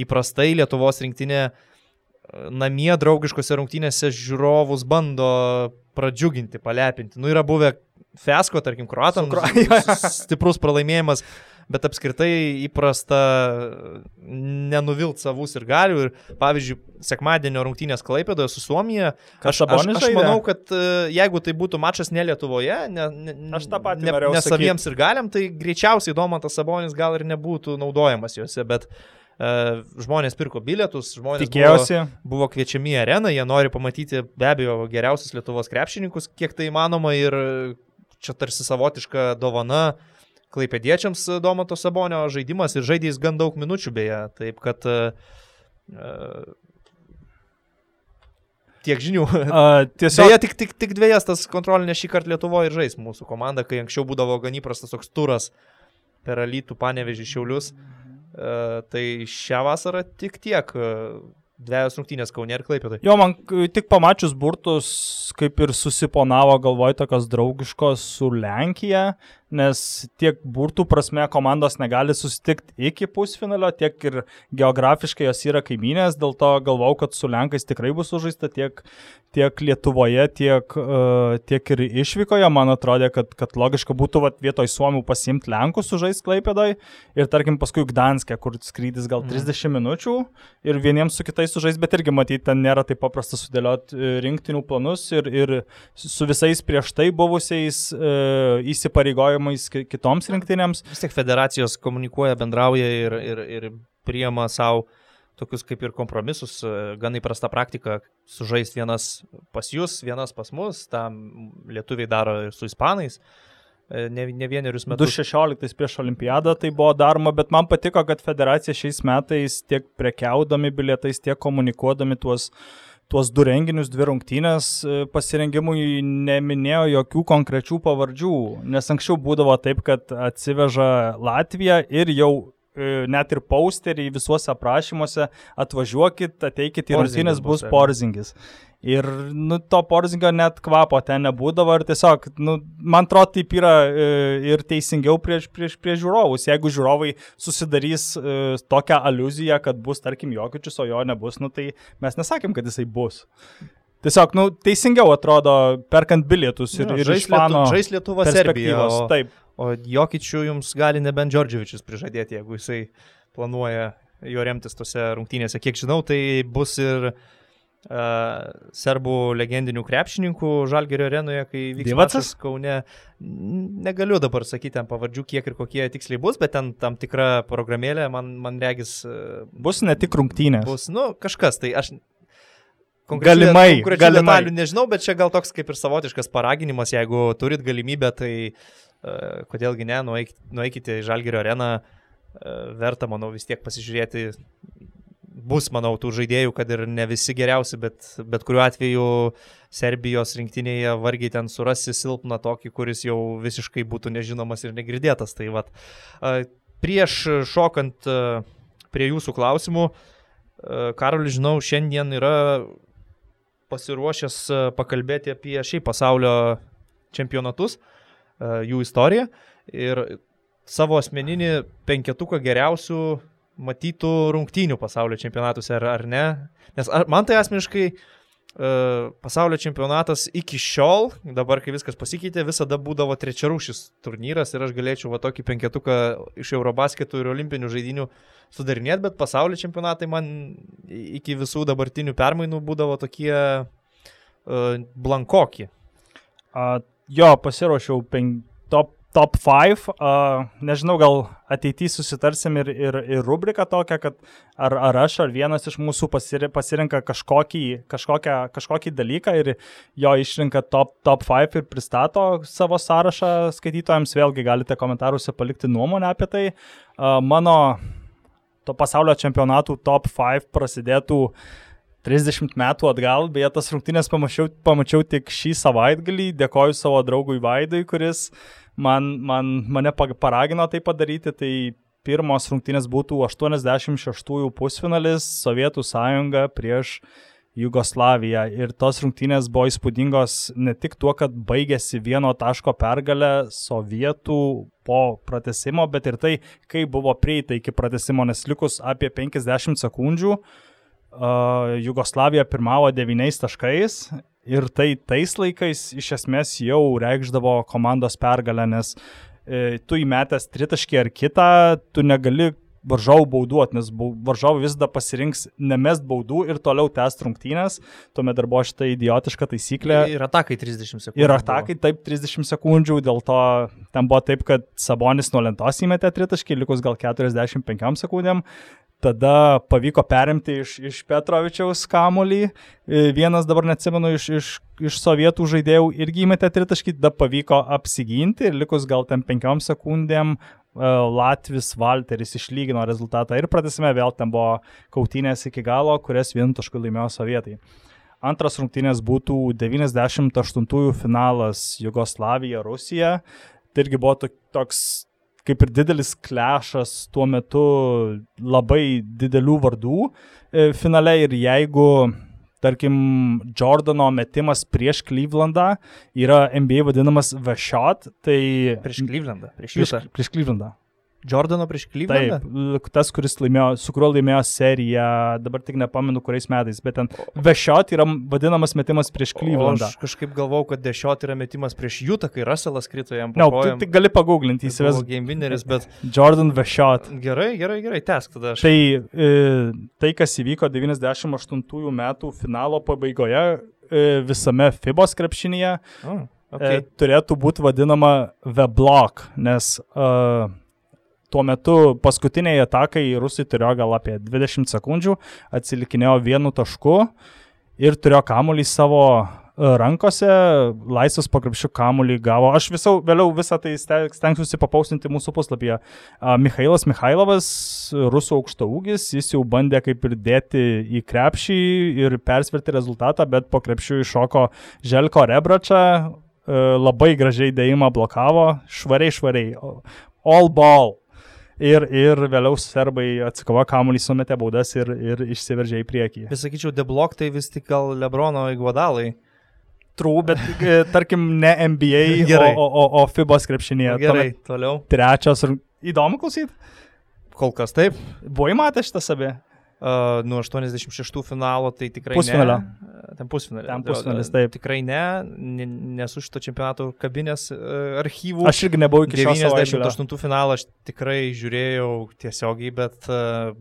įprastai Lietuvos rinktinė e, namie draugiškose rungtynėse žiūrovus bando pradžiuginti, palepinti. Nu, yra buvę Fesko, tarkim, kruatams, stiprus pralaimėjimas bet apskritai įprasta nenuvilt savus ir galių. Ir pavyzdžiui, sekmadienio rungtynės Klaipėdoje su Suomija. Aš, aš, aš manau, kad e, jeigu tai būtų mačas ne Lietuvoje, ne, ne, aš tą patį ne, ne saviems ir galiam, tai greičiausiai Domantas Sabonis gal ir nebūtų naudojamas juose, bet Uh, žmonės pirko bilietus, žmonės Tikėjausi. Buvo, buvo kviečiami į areną, jie nori pamatyti be abejo geriausius Lietuvos krepšininkus, kiek tai įmanoma ir čia tarsi savotiška dovana uh, klaipėdiečiams Domato Sabonio žaidimas ir žaidė jis gan daug minučių beje. Taip kad e, Uh, tiek žinių. Uh, tiesiog... Beje, tik, tik, tik dviejas tas kontrolinė šį kartą Lietuvoje ir žais mūsų komanda, kai anksčiau būdavo gan įprastas toks turas per Alytų, Panevežį, Šiaulius. Uh, tai šią vasarą tik tiek. Uh, dviejos rungtynės Kaunė ir Klaipėdai. Jo, man tik pamačius burtus, kaip ir susiponavo galvoj tokios draugiškos su Lenkija, nes tiek burtų prasme komandos negali susitikti iki pusfinalio, tiek ir geografiškai jos yra kaiminės, dėl to galvau, kad su Lenkais tikrai bus sužaista tiek, tiek Lietuvoje, tiek, uh, tiek ir išvykoje. Man atrodė, kad, kad logiška būtų vat, vietoj Suomių pasimti Lenkus sužaisti Klaipėdai ir tarkim paskui Gdanskė, kur skrydis gal 30 mm. minučių ir vieniems su kitais sužaisti, bet irgi matyti, ten nėra taip paprasta sudėlioti e, rinktinių planus ir, ir su visais prieš tai buvusiais uh, įsipareigojimais pasiūlymais kitoms rinktinėms. Vis tiek federacijos komunikuoja, bendrauja ir, ir, ir priema savo tokius kaip ir kompromisus, gan įprasta praktika sužaisti vienas pas jūs, vienas pas mus, tam lietuviai daro ir su ispanais. Ne, ne vienerius metus. 2016 prieš olimpiadą tai buvo daroma, bet man patiko, kad federacija šiais metais tiek prekiaudami bilietais, tiek komunikuodami tuos uh, tuos du renginius, dvi rungtynės e, pasirengimui neminėjo jokių konkrečių pavardžių, nes anksčiau būdavo taip, kad atsiveža Latvija ir jau net ir posterį visuose aprašymuose atvažiuokit, ateikit į rungtynės, bus porzingis. Ir nu, to porzingio net kvapo ten nebūdavo ir tiesiog, nu, man atrodo, taip yra e, ir teisingiau prieš, prieš, prieš žiūrovus. Jeigu žiūrovai susidarys e, tokią aluzija, kad bus, tarkim, jokičius, o jo nebus, nu, tai mes nesakėm, kad jisai bus. Tiesiog, nu, teisingiau atrodo, perkant bilietus ir, no, ir iš fano. Žais Lietuva Serbija. O, taip. O Jokičių jums gali nebent Džordževičius prižadėti, jeigu jisai planuoja jo remtis tose rungtynėse. Kiek žinau, tai bus ir uh, serbų legendinių krepšininkų Žalgerio arenoje, kai vyks mačas Kaune. Negaliu dabar sakyti ant pavardžių, kiek ir kokie tiksliai bus, bet ten tam tikra programėlė, man, man regis. Bus ne tik rungtynės. Bus, nu, kažkas, tai aš Galimai, galimai. Detalių nežinau, bet čia gal toks kaip ir savotiškas paraginimas, jeigu turit galimybę, tai uh, kodėlgi ne, nueikite, nueikite į Žalgerio areną, uh, verta, manau, vis tiek pasižiūrėti. Bus, manau, tų žaidėjų, kad ir ne visi geriausi, bet, bet kuriuo atveju Serbijos rinktinėje vargiai ten surasi silpną tokį, kuris jau visiškai būtų nežinomas ir negirdėtas. Tai vad, prieš šokant prie jūsų klausimų, Karolis, žinau, šiandien yra pasiruošęs pakalbėti apie šiaip pasaulio čempionatus, jų istoriją ir savo asmeninį penketuką geriausių matytų rungtynių pasaulio čempionatuose ar, ar ne. Nes ar, man tai asmeniškai uh, pasaulio čempionatas iki šiol, dabar kai viskas pasikeitė, visada būdavo trečiarūšis turnyras ir aš galėčiau va tokį penketuką iš Eurobasketų ir olimpinių žaidinių sudarinėti, bet pasaulio čempionatai man iki visų dabartinių permainų būdavo tokie uh, blankoki. Uh, jo, pasiruošiau pen, top top 5. Uh, nežinau, gal ateityje susitarsim ir, ir, ir rubriką tokią, kad ar, ar aš, ar vienas iš mūsų pasirenka kažkokį, kažkokią, kažkokį dalyką ir jo išrinka top, top 5 ir pristato savo sąrašą skaitytojams. Vėlgi galite komentaruose palikti nuomonę apie tai. Uh, mano to pasaulio čempionatų top 5 prasidėtų 30 metų atgal, beje, tas rungtynės pamačiau, pamačiau tik šį savaitgalį. Dėkoju savo draugui Vaidui, kuris man, man, mane paragino tai padaryti, tai pirmos rungtynės būtų 86-ųjų pusfinalis Sovietų sąjunga prieš Jugoslaviją. Ir tos rungtynės buvo įspūdingos ne tik tuo, kad baigėsi vieno taško pergalę sovietų po pratesimo, bet ir tai, kaip buvo prieita iki pratesimo, nes likus apie 50 sekundžių uh, Jugoslavija pirmavo 9 taškais Ir tai tais laikais iš esmės jau reikšdavo komandos pergalę, nes e, tu įmetęs tritaškį ar kitą, tu negali varžovų bauduoti, nes varžovai vis dar pasirinks nemest baudų ir toliau tęsti rungtynės. Tuomet dar buvo šitą idiotišką taisyklę. Ir atakai 30 sekundžių. Ir atakai taip 30 sekundžių, dėl to ten buvo taip, kad Sabonis nuo lentos įmetė tritaškį, likus gal 45 sekundėm. Tada pavyko perimti iš, iš Petrovičiaus kamolį. E, vienas dabar neatsimenu iš, iš, iš sovietų žaidėjų irgi įmetė tritaškį, tada pavyko apsiginti ir likus gal ten penkiom sekundėm Latvis Walteris išlygino rezultatą ir pratesime vėl ten buvo kautynės iki galo, kurias vienu tašku laimėjo sovietai. Antras rungtynės būtų 98 finalas Jugoslavija, Rusija. Tai irgi buvo toks kaip ir didelis klešas tuo metu labai didelių vardų e, finale ir jeigu tarkim, Jordano metimas prieš Clevelandą yra NBA vadinamas V-shot, tai... Prieš Clevelandą, prieš, prieš, prieš Clevelandą. Jordano prieš Clevelandą? Taip, tas, kuris laimėjo, su kuriuo laimėjo seriją, dabar tik nepamenu kuriais metais, bet ten V-shot yra vadinamas metimas prieš Clevelandą. Aš kažkaip galvau, kad D-shot yra metimas prieš Jutą, kai Russellas krito jam. Ne, no, tu tik gali paguglinti, įsivaizduoju. Game winneris, bet... Jordan V-shot. Gerai, gerai, gerai, tesk tada. Aš... Tai, e, tai, kas įvyko 98 metų finalo pabaigoje e, visame FIBOS krepšinėje, oh, okay. e, turėtų būti vadinama V-block, nes... Uh, tuo metu paskutiniai atakai rusai turėjo gal apie 20 sekundžių, atsilikinėjo vienu tašku ir turėjo kamuolį savo e, rankose, laisvas pakrapšių kamuolį gavo. Aš visau, vėliau visą tai stengsiuosi papaustinti mūsų puslapyje. Mikhailas Mikhailovas, rusų aukšto ūgis, jis jau bandė kaip ir dėti į krepšį ir persverti rezultatą, bet po krepšių iššoko Želko Rebračą, e, labai gražiai dėjimą blokavo, švariai, švariai. All ball. Ir, ir vėliau serbai atsikavo kamuolį, sumetė baudas ir, ir išsiveržė į priekį. Vis sakyčiau, deblok tai vis tik gal Lebrono įguodalai. True, bet e, tarkim ne NBA, Gerai. o, o, o FIBOS krepšinėje. Gerai, Tuomet toliau. Trečias, įdomu klausyti? Kol kas taip. Buvai matęs šitą sabę? Uh, nuo 86 finalo tai tikrai pusfinalio. ne. Ten pusfinalio. Ten pusfinalis, taip. Tikrai ne, nesu šito čempionato kabinės uh, archyvų. Aš irgi nebuvau iki 98 finalo, aš tikrai žiūrėjau tiesiogiai, bet uh,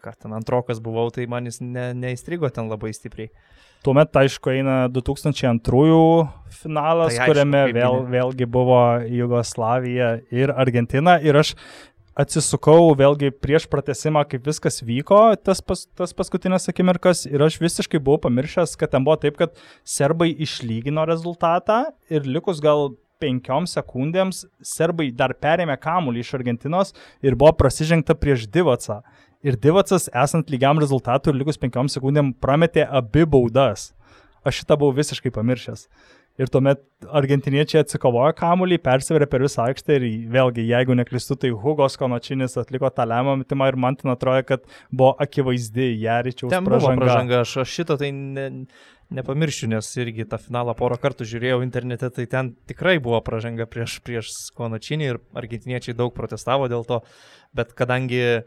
ką ten antrokas buvau, tai man jis ne, neįstrigo ten labai stipriai. Tuomet, aišku, eina 2002 finalas, tai aišku, kuriame vėl, vėlgi buvo Jugoslavija ir Argentina. Ir aš atsisukau vėlgi prieš pratesimą, kaip viskas vyko, tas, pas, tas paskutinės akimirkas ir aš visiškai buvau pamiršęs, kad ten buvo taip, kad serbai išlygino rezultatą ir likus gal penkiom sekundėms serbai dar perėmė kamuolį iš Argentinos ir buvo prasižengta prieš Divacą. Ir Divacas, esant lygiam rezultatui ir likus penkiom sekundėm, prametė abi baudas. Aš šitą buvau visiškai pamiršęs. Ir tuomet argentiniečiai atsikovojo kamuolį, persiverė per visą aikštę ir vėlgi, jeigu neklistu, tai Hugos Konočinis atliko tą lemą metimą ir man ten atrodo, kad buvo akivaizdi Jaričiaus ten pražanga. pražanga. Aš, aš šito tai ne, nepamiršiu, nes irgi tą finalą porą kartų žiūrėjau internete, tai ten tikrai buvo pražanga prieš, prieš Konočinį ir argentiniečiai daug protestavo dėl to, bet kadangi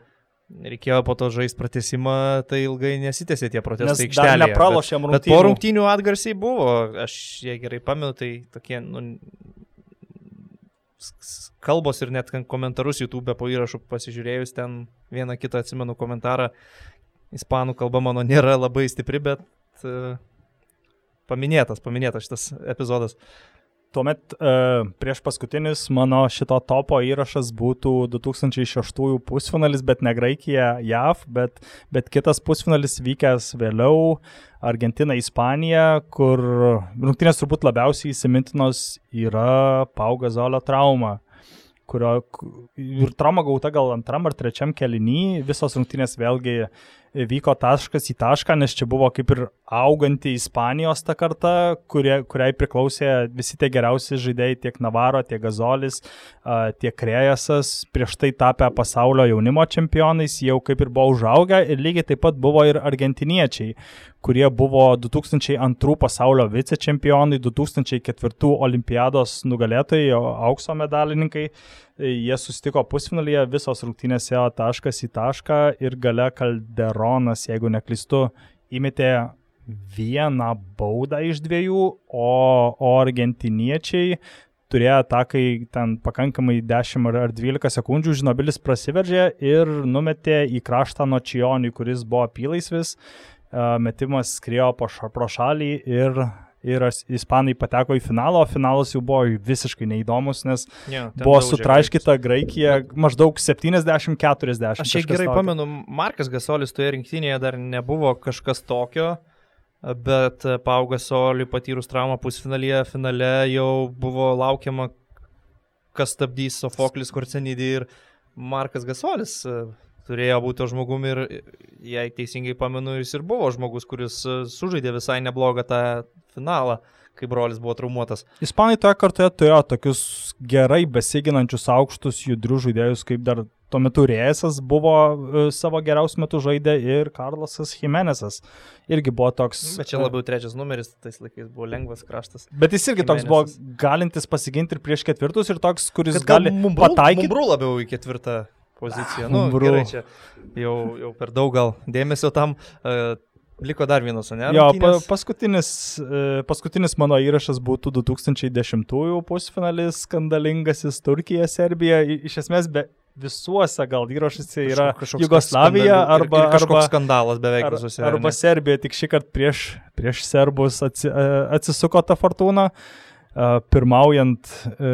reikėjo po to žaisti pratesimą, tai ilgai nesitėsi tie protestai. Nes nepralošėm rungtynių. Bet po rungtynių atgarsiai buvo, aš jei gerai pamenu, tai tokie nu, kalbos ir net komentarus YouTube po įrašų pasižiūrėjus, ten vieną kitą atsimenu komentarą, ispanų kalba mano nėra labai stipri, bet uh, paminėtas, paminėtas šitas epizodas. Tuomet e, prieš paskutinis mano šito topo įrašas būtų 2006 pusfinalis, bet ne Graikija, JAV, bet, bet kitas pusfinalis vykęs vėliau Argentina, Ispanija, kur rungtynės turbūt labiausiai įsimintinos yra Pauga Zolio trauma kurio ir trauma gauta gal antram ar trečiam keliny, visos rungtynės vėlgi vyko taškas į tašką, nes čia buvo kaip ir auganti Ispanijos ta karta, kurie, kuriai priklausė visi tie geriausi žaidėjai, tiek Navaro, tiek Gazolis, tiek Rėjasas, prieš tai tapę pasaulio jaunimo čempionais, jau kaip ir buvo užaugę ir lygiai taip pat buvo ir argentiniečiai, kurie buvo 2002 pasaulio vicečempionai, 2004 olimpiados nugalėtojai, aukso medalininkai jie susitiko pusfinalyje, visos rungtynės ėjo taškas į tašką ir gale Kalderonas, jeigu neklistu, įmetė vieną baudą iš dviejų, o, o argentiniečiai turėjo atakai ten pakankamai 10 ar 12 sekundžių, Žinobilis prasiveržė ir numetė į kraštą nuo Čionį, kuris buvo apylaisvis, metimas skriejo pro šalį ir ir ispanai pateko į finalą, o finalas jau buvo visiškai neįdomus, nes yeah, buvo sutraiškyta Graikija maždaug 70-40. Aš šiek gerai tokio. pamenu, Markas Gasolis toje rinktinėje dar nebuvo kažkas tokio, bet Pau Gasoliui patyrus traumą pusfinalyje, finale jau buvo laukiama kas stabdys Sofoklis Korcenidį ir Markas Gasolis e, turėjo būti žmogumi ir jei teisingai pamenu, jis ir buvo žmogus, kuris e, sužaidė visai neblogą tą finalą kai brolis buvo traumuotas. Ispanai toje kartoje turėjo tokius gerai besiginančius aukštus judrius žaidėjus, kaip dar tuo metu Rėsas buvo e, savo geriausiu metu žaidė ir Karlasas Jimenezas. Irgi buvo toks. Bet čia labiau trečias numeris, tais laikais buvo lengvas kraštas. Bet jis irgi Jimenezas. toks buvo galintis pasiginti ir prieš ketvirtus ir toks, kuris Kad gali pataikyti. Mumbrų labiau į ketvirtą poziciją. Nu, gerai, čia jau, jau per daug gal dėmesio tam. Uh, Liko dar vienas, ne? Jo, pa, paskutinis, e, paskutinis mano įrašas būtų 2010-ųjų pusfinalis skandalingasis Turkija, Serbija. Iš esmės, be, visuose gal įrašuose yra kažkoks Jugoslavija arba, ir, ir arba skandalas beveik visuose. Ar, arba Serbija, tik šį kartą prieš, prieš serbus atsi, e, atsisuko tą fortūną. Pirmaujant e,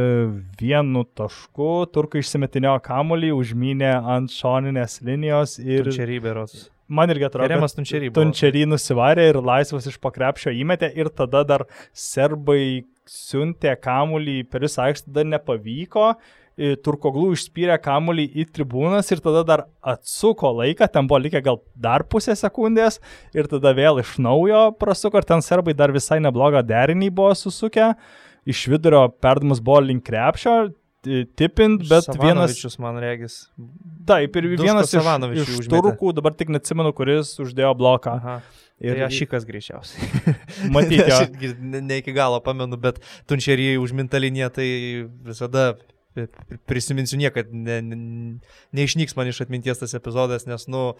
vienu tašku, turkai išsimetinėjo kamolį, užmynė ant šoninės linijos ir... Čia ryberos. Man irgi atrodo. Remas Tunčerį. Tunčerį nusivarė ir laisvas iš pakrepšio įmetė ir tada dar serbai siuntė kamulį per visą aikštę, tada nepavyko. Turkoglų išspyrė kamulį į tribūnas ir tada dar atsuko laiką, ten buvo likę gal dar pusę sekundės ir tada vėl iš naujo prasuko ir ten serbai dar visai neblogą derinį buvo susukę. Iš vidurio perdamas buvo link krepšio, tipint, bet vienas... man regis. Taip, ir vienas iš, iš turkų, dabar tik neatsimenu, kuris uždėjo bloką. Aha. Ir tai šikas greičiausiai. Matyti. Aš ne, iki galo pamenu, bet tunčerį užminta linija, tai visada prisiminsiu niekad, ne, ne, neišnyks man iš atminties tas epizodas, nes, nu,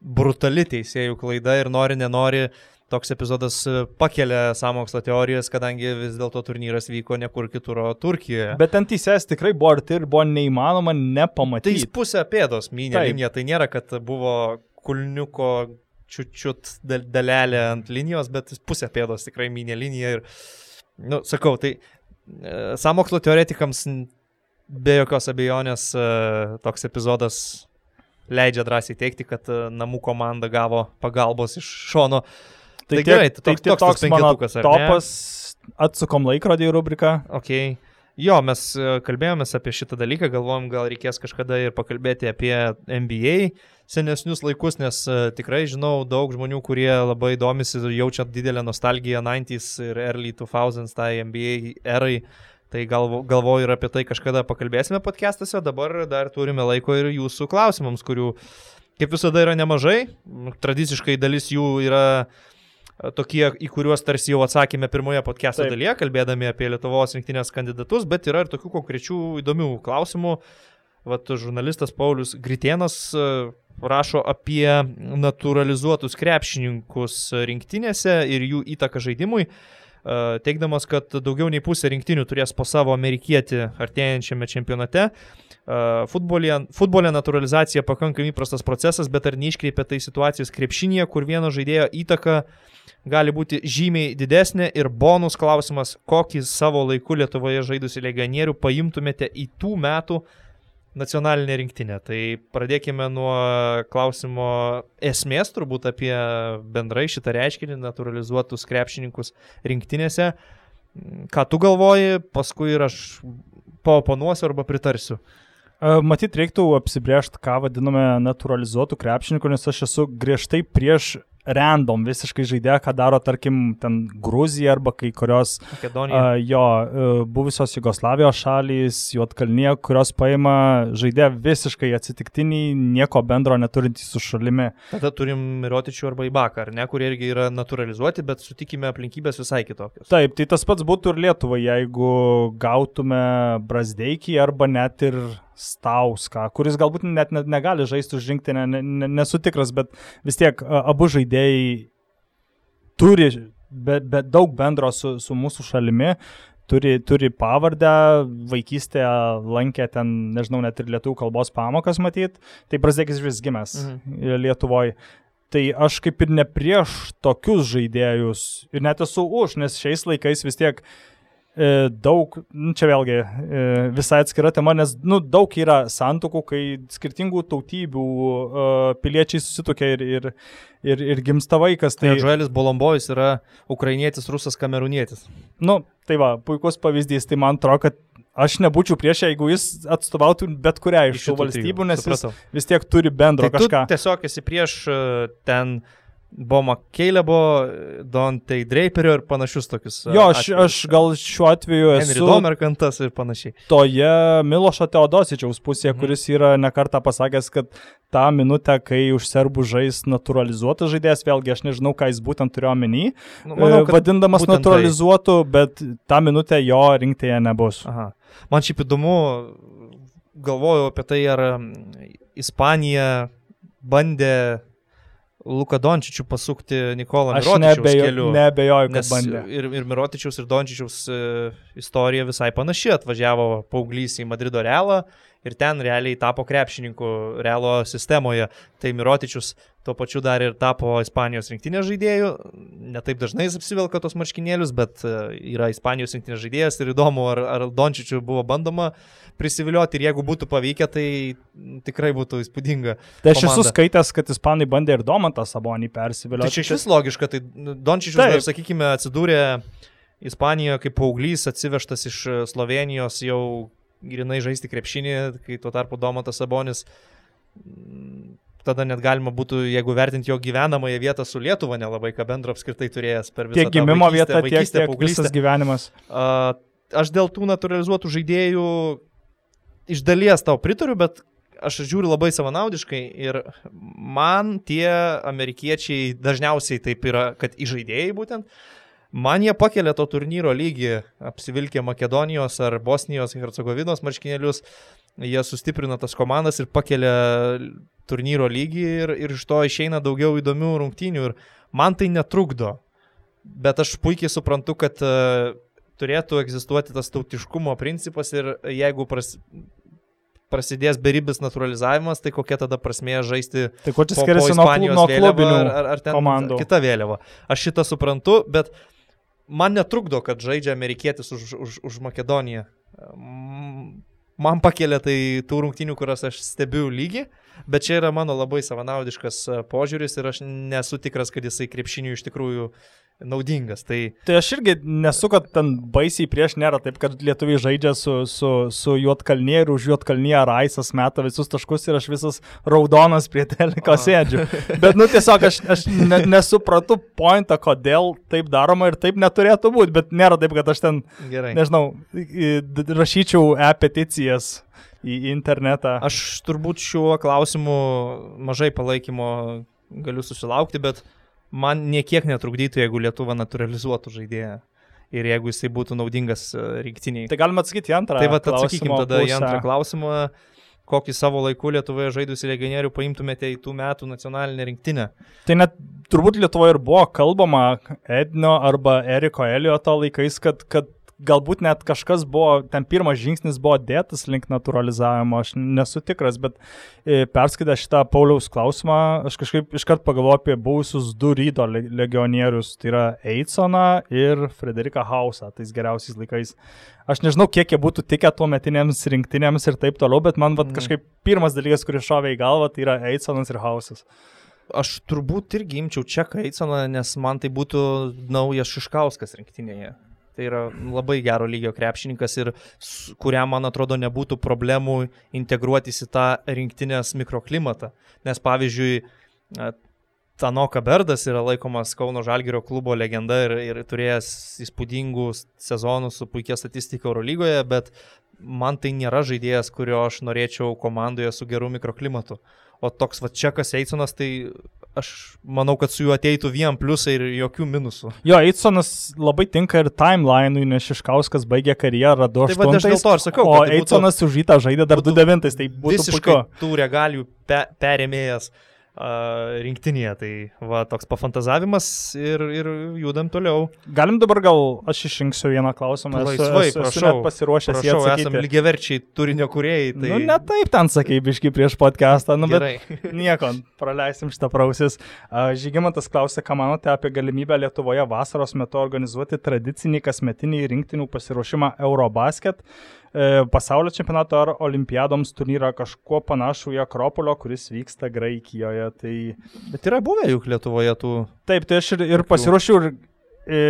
brutali teisėjų klaida ir nori, nenori, uh, toks epizodas e, pakelia samokslo teorijas, kadangi vis dėlto turnyras vyko nekur kitur, o Turkijoje. Bet ten teisės tikrai buvo arti ir buvo neįmanoma nepamatyti. Tai pusę pėdos mynė liniją, tai nėra, kad buvo kulniuko čiučiut dalelė ant linijos, bet pusę pėdos tikrai mynė liniją ir, nu, sakau, tai e, samokslo teoretikams be jokios abejonės e, toks epizodas leidžia drąsiai teikti, kad namų komanda gavo pagalbos iš šono. Uh, Tai, tai gerai, tai toks, toks, toks mano topas, atsukom laikrodį į rubriką. Okay. Jo, mes e, kalbėjomės apie šitą dalyką, galvojom, gal reikės kažkada ir pakalbėti apie NBA senesnius laikus, nes e, tikrai žinau daug žmonių, kurie labai domisi jaučia didelę nostalgiją 90s ir early 2000s tai NBA erai. Tai galvo, galvoju ir apie tai kažkada pakalbėsime podcastuose, dabar dar turime laiko ir jūsų klausimams, kurių kaip visada yra nemažai. Tradiciškai dalis jų yra uh, tokie, į kuriuos tarsi jau atsakėme pirmoje podcast'o dalyje, kalbėdami apie Lietuvos rinktinės kandidatus, bet yra ir tokių konkrečių įdomių klausimų. Vat žurnalistas Paulius Gritienas rašo apie naturalizuotus krepšininkus rinktinėse ir jų įtaką žaidimui, teikdamas, kad daugiau nei pusė rinktinių turės po savo amerikietį artėjančiame čempionate. Futbolė, futbolė naturalizacija pakankamai įprastas procesas, bet ar neiškreipia tai situacijos krepšinėje, kur vieno žaidėjo įtaka uh, gali būti žymiai didesnė ir bonus klausimas, kokį savo laiku Lietuvoje žaidusi legionierių paimtumėte į tų metų nacionalinę rinktinę. Tai pradėkime nuo klausimo esmės, turbūt apie bendrai šitą reiškinį, naturalizuotus krepšininkus rinktinėse. Ką tu galvoji, paskui ir aš paoponuosiu arba pritarsiu. Matyt, reiktų apsibriežti, ką vadiname naturalizuotų krepšininkų, nes aš esu griežtai prieš random visiškai žaidėją, ką daro, tarkim, ten Gruzija arba kai kurios Makedonija. Uh, jo, uh, buvusios Jugoslavijos šalys, Juotkalnie, kurios paima žaidėją visiškai atsitiktinį, nieko bendro neturintį su šalimi. Tada turim Mirotičių arba Ibaką, ar ne, kurie irgi yra naturalizuoti, bet sutikime aplinkybės visai kitokios. Taip, tai tas pats būtų ir Lietuvai, jeigu gautume Brasdeikį arba net ir Stauską, kuris galbūt net ne, negali žaisti už rinktinę, ne, ne, nesu tikras, bet vis tiek abu žaidėjai turi be, be daug bendro su, su mūsų šalimi, turi, turi pavardę, vaikystėje lankė ten, nežinau, net ir lietuvių kalbos pamokas matyt, tai Brazdėkis vis gimęs mhm. Lietuvoje. Tai aš kaip ir ne prieš tokius žaidėjus ir net esu už, nes šiais laikais vis tiek uh, daug, nu, čia vėlgi e, visai atskira tema, nes nu, daug yra santokų, kai skirtingų tautybių uh, piliečiai susitokia ir, ir, ir, ir gimsta vaikas. Tai Žuelis Bolombojus yra ukrainietis, rusas, kamerūnietis. Nu, tai va, puikus pavyzdys, tai man atrodo, kad aš nebūčiau prieš, jeigu jis atstovautų bet kurią iš šių valstybių, nes jis supratau. vis tiek turi bendro Tai kažką. tiesiog esi prieš e, ten Boma Keilebo, Dante Draperio ir panašius tokius. Jo, aš, atvejus. aš gal šiuo atveju Henry esu Domerkantas ir panašiai. toje Milošo Teodosičiaus pusėje, Mhm. kuris yra nekartą pasakęs, kad tą minutę, kai už serbų žais naturalizuotas žaidėjas, vėlgi aš nežinau, ką jis būtent turėjo omeny, Nu, e, vadindamas būtent tai. naturalizuotu, bet tą minutę jo rinkėje nebus. Aha. Man šiaip įdomu, galvojau apie tai, ar mm, Ispanija bandė Luka Dončičių pasukti Nikolą Aš Mirotičiaus nebejo, keliu. nebejoju, kad bandė. ir, ir Mirotičiaus, ir Dončičiaus e, istorija visai panaši. Atvažiavo paauglys į Madrido realą ir ten realiai tapo krepšininku realo sistemoje. Tai Mirotičius tuo pačiu dar ir tapo Ispanijos rinktinės žaidėjų. Netaip dažnai jis apsivelka tos marškinėlius, bet e, yra Ispanijos rinktinės žaidėjas ir įdomu, ar, ar Dončičių buvo bandoma prisivilioti ir jeigu būtų pavykę, tai tikrai būtų įspūdinga. Tai aš esu komanda. skaitęs, kad ispanai bandė ir Domantą Sabonį Tai persivilioti. čia iš vis logiška, tai Dončičius, Taip. dar, sakykime, atsidūrė Ispanijoje kaip paauglys, atsivežtas iš Slovenijos jau grinai žaisti krepšinį, kai tuo tarpu Domantas Sabonis. mm, Tada net galima būtų, jeigu vertinti jo gyvenamąją vietą su Lietuva, nelabai ką bendro apskritai turėjęs per visą Tiek gimimo vieta, tiek, tiek visas gyvenimas. A, Aš dėl tų naturalizuotų žaidėjų iš dalies tau pritariu, bet aš žiūriu labai savanaudiškai ir man tie amerikiečiai dažniausiai taip yra, kad į žaidėjai būtent, man jie pakelia to turnyro lygį, apsivilkė Makedonijos ar Bosnijos, Hercegovinos marškinėlius, jie sustiprina tas komandas ir pakelia turnyro lygį ir, ir iš to išeina daugiau įdomių rungtynių ir man tai netrukdo. Bet aš puikiai suprantu, kad uh, turėtų egzistuoti tas tautiškumo principas ir jeigu pras, prasidės beribis naturalizavimas, tai kokia tada prasmė žaisti Tai kuo čia skiriasi nuo, nuo klubinių ar, ar, ar ten komandų? kita vėliava. Aš šitą suprantu, bet man netrukdo, kad žaidžia amerikietis už, už, už Makedoniją. Man pakelia tai tų rungtynių, kurias aš stebiu lygį, bet čia yra mano labai savanaudiškas e, požiūris ir aš nesu tikras, kad jisai krepšiniui iš tikrųjų naudingas. Tai Tai aš irgi nesu, kad ten baisiai prieš nėra taip, kad lietuviai žaidžia su, su, su Juotkalnie ir už Juotkalnie Raisas meta visus taškus ir aš visas raudonas prie teliko sėdžiu. Bet, nu, tiesiog aš, aš ne, nesupratau pointą, kodėl taip daroma ir taip neturėtų būti, bet nėra taip, kad aš ten, gerai. nežinau, rašyčiau e-peticijas į internetą. Aš turbūt šiuo klausimu mažai palaikymo galiu susilaukti, bet man niekiek netrukdytų, jeigu Lietuva naturalizuotų žaidėją ir jeigu jisai būtų naudingas e, rinktiniai. Tai galima atsakyti į antrą. Tai va atsakykim klausimo tada į pusę. antrą klausimą, kokį savo laiku Lietuvoje žaidusi legionierių paimtumėte į tų metų nacionalinę rinktinę. Tai net turbūt Lietuvoje ir buvo kalbama Ednio arba Eriko Elioto laikais, kad, kad galbūt net kažkas buvo, ten pirmas žingsnis buvo dėtas link naturalizavimo, aš nesu tikras, bet e, perskaitę šitą Pauliaus klausimą, aš kažkaip iškart pagalvoju apie buvusius du rydo le- legionierius, tai yra Eitsoną ir Frederiką Hausą, tais geriausiais laikais. Aš nežinau, kiek jie būtų tikę tuo metinėms rinktinėms ir taip toliau, bet man vat, Mhm. kažkaip pirmas dalykas, kuris šovė į galvą, tai yra Eitsonas ir Hausas. Aš turbūt irgi imčiau Čeką Eisoną, nes man tai būtų naujas Šiškauskas rinktinėje. Tai yra labai gero lygio krepšininkas ir kuriam, man atrodo, nebūtų problemų integruotis į tą rinktinės mikroklimatą. Nes pavyzdžiui, e, Tanoka Berdas yra laikomas Kauno Žalgirio klubo legenda ir, ir turėjęs įspūdingų sezonų su puikia statistika Eurolygoje, bet man tai nėra žaidėjas, kurio aš norėčiau komandoje su geru mikroklimatu. O toks va Čekas Eisonas, tai aš manau, kad su juo ateitų vien pliusai ir jokių minusų. Jo, Eitsonas labai tinka ir timeline'ui, nes Šiškauskas baigė karjerą 2 Tai aš dėl to ir sakau, o tai būtų- Eitsonas už rytą žaidė dar būtų 2-9, tai būtų Visiškai puiku. tų regalijų pe, perėmėjas rinktinėje. Tai va toks pafantazavimas ir, ir judam toliau. Galim dabar gal aš išrinksiu vieną klausimą. Esu, Laisvai, esu, esu prašau. net pasiruošęs jį Prašau, esame atsakyti. lygiaverčiai turinio kuriejai. Tai... Nu, ne taip ten sakai, biški prieš podcastą, nu, bet Gerai. nieko, praleisim šitą prausis. Žygimantas klausė, ką manote apie galimybę Lietuvoje vasaros metu organizuoti tradicinį kasmetinį rinktinių pasiruošimą Eurobasket. E, Pasaulio čempionato ar olimpiadoms turnyrą kažkuo panašų į Akropolio, kuris vyksta Graikijoje. Tai Bet yra buvę juk Lietuvoje tų. Taip, tai aš ir, ir pasiruošiau ir e,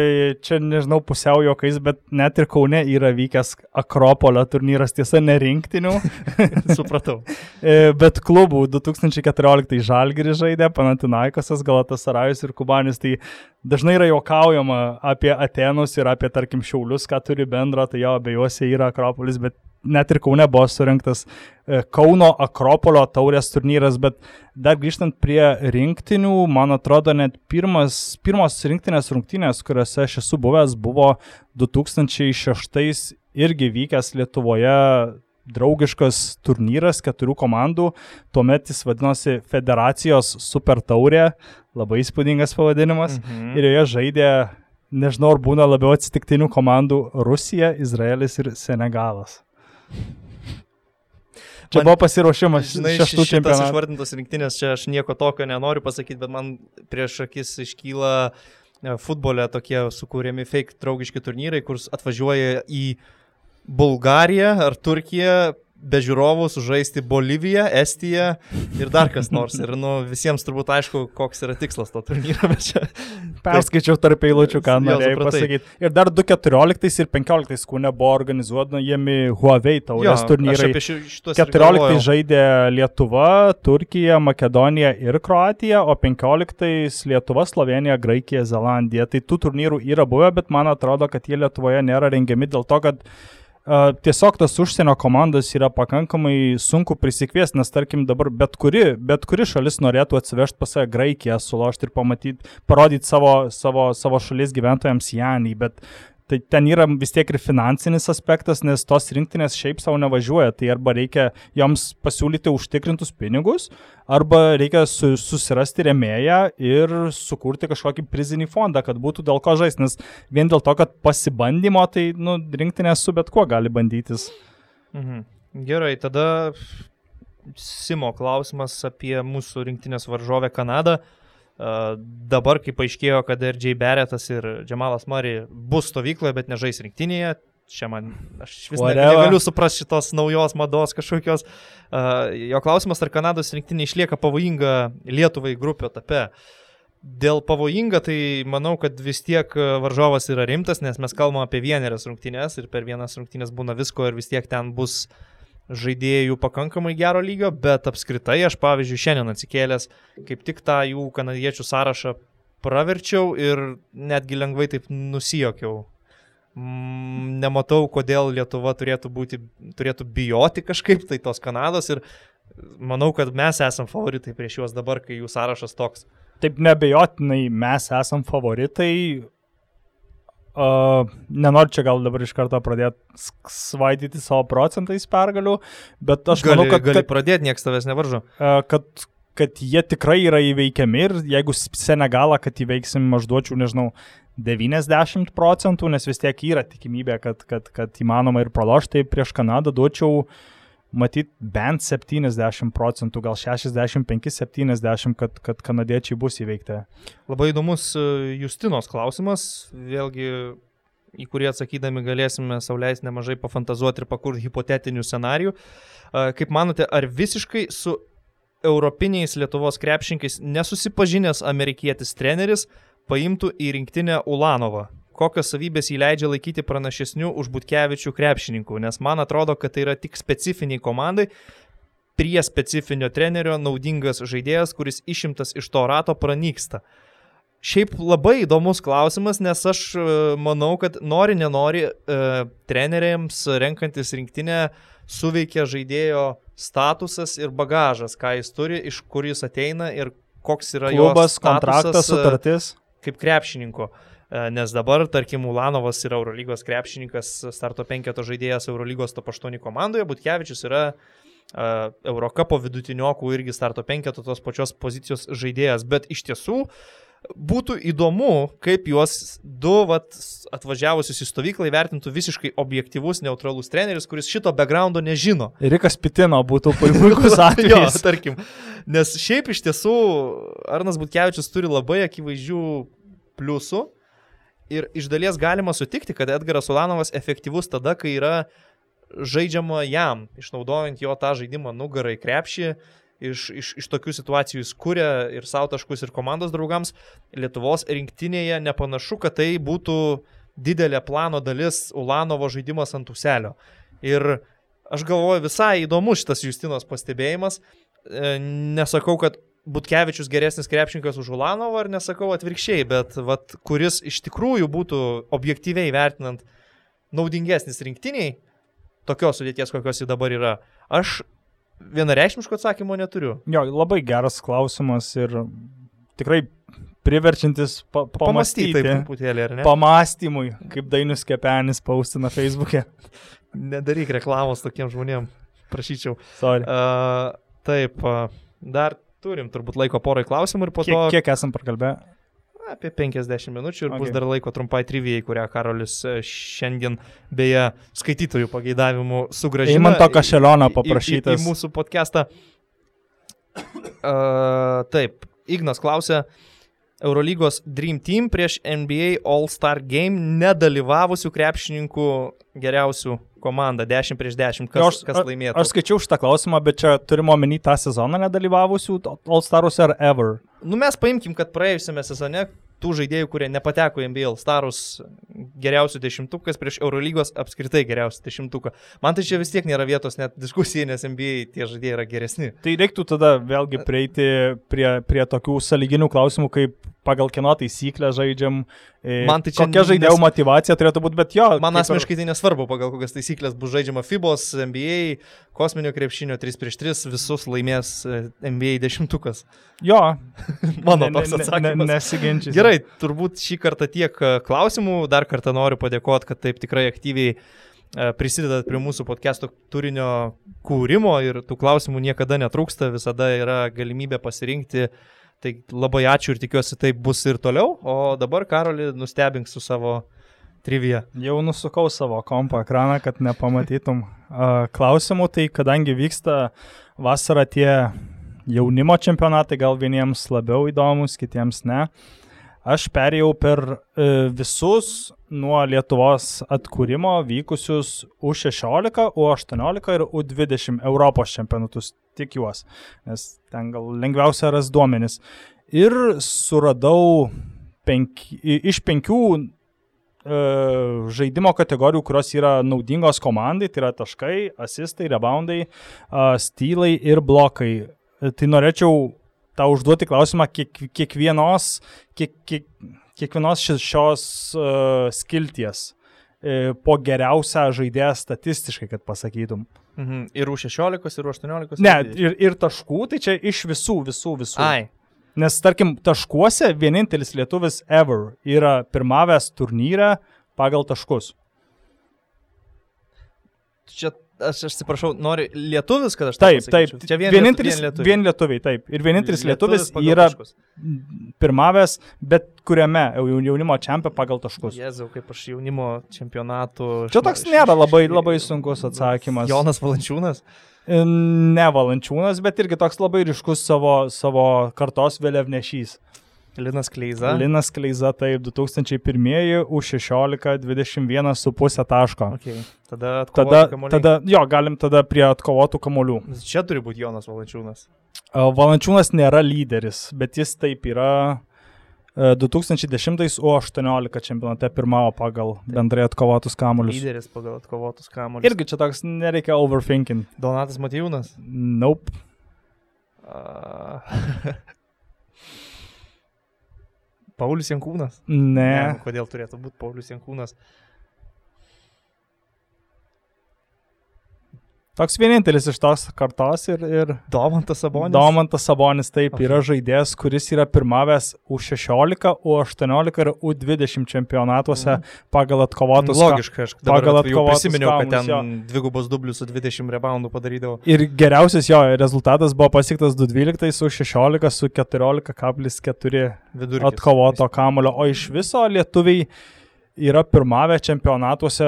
čia nežinau pusiau jokais, bet net ir Kaune yra vykęs Akropolio turnyras, tiesa, nerinktinių. Supratau. E, bet klubų 2014 Žalgiri žaidė, Panatinaikosas, Galatas Sarajus ir Kubanis, tai dažnai yra juokaujama apie Atenus ir apie, tarkim, Šiaulius, ką turi bendro, tai jo abejuose yra Akropolis, bet net ir Kaune buvo surinktas e, Kauno Akropolio taurės turnyras, bet dar grįžtant prie rinktinių, man atrodo, net pirmas, pirmos rinktinės rungtynės, kuriuose aš esu buvęs, buvo 2006 irgi vykęs Lietuvoje draugiškas turnyras keturių komandų, tuomet jis vadinosi Federacijos Super Taurė, labai įspūdingas pavadinimas, mhm. ir joje žaidė, nežinau, ar būna labiau atsitiktinių komandų Rusija, Izraelis ir Senegalas. Čia man, buvo pasiruošimas, žinai, šeštų čempionatų. Išvardintos rinktinės, čia aš nieko tokio nenoriu pasakyti, bet man prieš akis iškyla e, futbole tokie sukūrėmi fake draugiški turnyrai, kur atvažiuoja į Bulgariją ar Turkiją be žiūrovų sužaisti Boliviją, Estiją ir dar kas nors. Ir nu, visiems turbūt aišku, koks yra tikslas to turnyro. Čia... Perskaičiau tarp eilučių, ką norėjau pasakyti. Ir dar 2014 ir 2015 kūne buvo organizuojami Huawei taurės turnyrai. 14 žaidė Lietuva, Turkija, Makedonija ir Kroatija, o 15 Lietuva, Slovenija, Graikija, Zelandija. Tai tų turnyrų yra buvę, bet man atrodo, kad jie Lietuvoje nėra rengiami dėl to, kad tiesiog tas užsienio komandas yra pakankamai sunku prisikviesti, nes tarkim dabar bet kuri, bet kuri šalis norėtų atsivežti pas save Graikiją, sulošti ir pamatyti, parodyti savo, savo, savo šalies gyventojams Janį, bet Tai ten yra vis tiek ir finansinis aspektas, nes tos rinktinės šiaip savo nevažiuoja. Tai arba reikia joms pasiūlyti užtikrintus pinigus, arba reikia su, susirasti remėją ir sukurti kažkokį prizinį fondą, kad būtų dėl ko žaisti. Nes vien dėl to, kad pasibandymo, tai nu, rinktinės su bet kuo gali bandytis. Mhm. Gerai, tada Simo klausimas apie mūsų rinktinės varžovę Kanadą. Uh, Dabar, kai paaiškėjo, kad ir J. Beretas ir Džemalas Mari bus stovykloje, bet nežais rinktinėje, čia man, aš vis ne, negaliu suprasti šitos naujos mados kažkokios. Jo klausimas, ar Kanados rinktinė išlieka pavojinga Lietuvai grupio etape. Dėl pavojinga, tai manau, kad vis tiek varžovas yra rimtas, nes mes kalbame apie vienerias rungtynės ir per vienas rungtynės būna visko ir vis tiek ten bus uh, žaidėjų pakankamai gero lygio, bet apskritai aš, pavyzdžiui, šiandien atsikėlęs kaip tik tą jų kanadiečių sąrašą praverčiau ir netgi lengvai taip nusijokiau. Mm, nematau, kodėl Lietuva turėtų, būti, turėtų bijoti kažkaip tai tos Kanados ir manau, kad mes esam favoritai prieš juos dabar, kai jų sąrašas toks. Taip nebejotinai mes esam favoritai, Uh, nenoriu čia gal dabar iš karto pradėti svaidyti savo procentais pergalių, bet aš gali, manau, kad... Gali pradėti, niekas tavęs nevaržo. Uh, kad, kad jie tikrai yra įveikiami ir jeigu Senegalą, kad įveiksim, aš duočiau, nežinau, 90 procentų, nes vis tiek yra tikimybė, kad, kad, kad įmanoma ir pralošti, tai prieš Kanadą duočiau uh, matyt bent 70 procentų, gal 65-70, kad, kad kanadiečiai bus įveikti. Labai įdomus e, Justinos klausimas, vėlgi į kurį atsakydami galėsime sauliaisti nemažai pafantazuoti ir pakurti hipotetinių scenarių. E, kaip manote, ar visiškai su europiniais Lietuvos krepšinkais nesusipažinęs amerikietis treneris paimtų į rinktinę Ulanovą? Kokios savybės jį leidžia laikyti pranašesniu už Butkevičių krepšininkų, nes man atrodo, kad tai yra tik specifiniai komandai, prie specifinio trenerio naudingas žaidėjas, kuris išimtas iš to rato pranyksta. Šiaip labai įdomus klausimas, nes aš e, manau, kad nori, nenori, e, treneriams renkantis rinktinę suveikia žaidėjo statusas ir bagažas, ką jis turi, iš kur jis ateina ir koks yra Klubas, jo statusas, kontraktas, sutartis. Kaip krepšininko. Uh, E, nes dabar, tarkim, Ulanovas yra Eurolygos krepšininkas, starto penketo žaidėjas Eurolygos top 8 komandoje, Butkevičius yra uh, Eurocapo vidutiniokų irgi starto penketo tos pačios pozicijos žaidėjas, bet iš tiesų būtų įdomu, kaip juos du vat, atvažiavusius į stovyklą įvertintų visiškai objektivus, neutralus treneris, kuris šito backgroundo nežino. Rikas Pitino būtų puikus atvejis. jo, tarkim. Nes šiaip iš tiesų Arnas Butkevičius turi labai akivaizdžių pliusų, Ir iš dalies galima sutikti, kad Edgaras Ulanovas efektyvus tada, kai yra žaidžiama jam, išnaudojant jo tą žaidimą nugarai krepšį iš, iš, iš tokių situacijų jis kuria ir savo taškus, ir komandos draugams. Lietuvos rinktinėje nepanašu, kad tai būtų didelė plano dalis Ulanovo žaidimas ant uselio. Ir aš galvoju, visai įdomus šitas Justinos pastebėjimas. E, nesakau, kad Butkevičius geresnis krepšininkas už Ulanovą, ar nesakau atvirkščiai, bet vat, kuris iš tikrųjų būtų objektyviai vertinant naudingesnis rinktiniai, tokios sudėties, kokios jį dabar yra. Aš vienareikšmiško atsakymo neturiu. Jo, labai geras klausimas ir tikrai priverčiantis pa pamastyti. Pamastyti truputėlį, ar ne? Pamastymui, kaip Dainius Kepenis paustina Facebook'e. Nedaryk reklamos tokiem žmonėm, prašyčiau. Sorry. Uh, taip, uh, dar turim turbūt laiko porai klausimų ir po Kiek, to kiek esam prakalbę? apie 50 minučių ir okay. bus dar laiko trumpai trivijai, kurią Karolis e, šiandien beje skaitytojų pageidavimų sugražino. Eimanto Kašelionio į- į- Į, paprašytas. į mūsų podcastą. Uh, taip, Ignas klausė. Eurolygos Dream Team prieš NBA All-Star Game nedalyvavusių krepšininkų geriausių komanda 10 prieš 10. Kas, aš, kas laimėtų? Aš skaičiau šitą klausimą, bet čia turime omeny tą sezoną nedalyvavusių All Starus ar Ever. Nu mes paimkim, kad praėjusiame sezone tų žaidėjų, kurie nepateko į NBA Starus geriausių dešimtukas prieš Eurolygos apskritai geriausių dešimtuką. Man tai čia vis tiek nėra vietos net diskusijai, nes NBA tie žaidėjai yra geresni. Tai reiktų tada vėlgi prieiti prie, prie tokių saliginių klausimų, kaip pagal kieno taisyklę žaidžiam, e, Man tai čia kokia žaidėjų nes- motivacija turėtų būti, bet jo. Man asmeniškai tai nesvarbu, pagal kokias taisyklės bus žaidžiama FIBOS, NBA, kosminio krepšinio 3 prieš 3, visus laimės e, NBA dešimtukas. Jo, Mano ne- toks ne- ne- atsakymas. Nesiginčiai. Gerai, turbūt šį kartą tiek e, klausimų. Dar kartą noriu padėkoti, kad taip tikrai aktyviai prisidedat prie mūsų podcast'o turinio kūrimo ir tų klausimų niekada netrūksta, visada yra galimybė pasirinkti. Tai labai ačiū ir tikiuosi taip bus ir toliau. O dabar Karolį nustebink su savo trivija. Jau nusukau savo kompo ekraną, kad nepamatytum klausimų. Tai kadangi vyksta vasarą tie jaunimo čempionatai, gal vieniems labiau įdomus, kitiems ne. Aš perėjau per uh, visus nuo Lietuvos atkūrimo vykusius U16, U18 ir U20 Europos čempionatus, tik juos, nes ten gal lengviausia ras duomenis. Ir suradau penki, iš penkių e, žaidimo kategorijų, kurios yra naudingos komandai, tai yra taškai, asistai, reboundai, stylai ir blokai. E, Tai norėčiau tau užduoti klausimą kiek, kiekvienos, kiek, kiek, kiekvienos ši- šios uh, skilties e, po geriausią žaidėją statistiškai, kad pasakytum. Mhm. Ir U16, ir U18. Ne, ir... ir, ir taškų, tai čia iš visų, visų, visų. Ai, Nes, tarkim, taškuose vienintelis lietuvis ever yra pirmavęs turnyre pagal taškus. čia aš aš atsiprašau, nori lietuvis, kad aš Taip, taip. pasakyčiau? Čia vien vienintelis, lietu- vien lietuviai, taip. Ir vienintelis lietuvis, pagal yra taškus. pirmavęs, bet kuriame jau- jaunimo čempė pagal taškus. Jėzau, kaip aš jaunimo čempionatų. Čia toks nėra labai, labai sunkus atsakymas. Jonas Valančiūnas. Ne valančiūnas, bet irgi toks labai ryškus savo, savo kartos vėliavnešys. Linas Kleiza. Linas Kleiza, taip, 2001, U16, 21,5 taško. Okay. Tada, Tada, kamuoliai. tada, jo, galim tada prie atkovotų kamolių. Čia turi būti Jonas Valančiūnas. Valančiūnas nėra lyderis, bet jis taip yra e, 2010 U18 čempionate pirmavo pagal bendrai atkovotus kamuolius. Lyderis pagal atkovotus kamuolius. Irgi čia toks nereikia overthinking. Donatas Matijūnas. Nope. Uh... Paulius Jankūnas. Ne. nu Kodėl turėtų būti Paulius Jankūnas? Toks vienintelis iš tos kartos ir, ir Domantas Sabonis. Domantas Sabonis taip Ok. yra žaidėjas, kuris yra pirmavęs U16, U18 ir U20 čempionatuose pagal atkovotus ka- Logiška, aš pagal atkovotus prisiminiau, kad ten dvigubos dublius su 20 reboundų padarydavo. Ir geriausias jo rezultatas buvo pasiektas 212 su 16 su 14,4 Vidurkis. atkovoto kamulio, o iš viso lietuviai yra pirmavę čempionatuose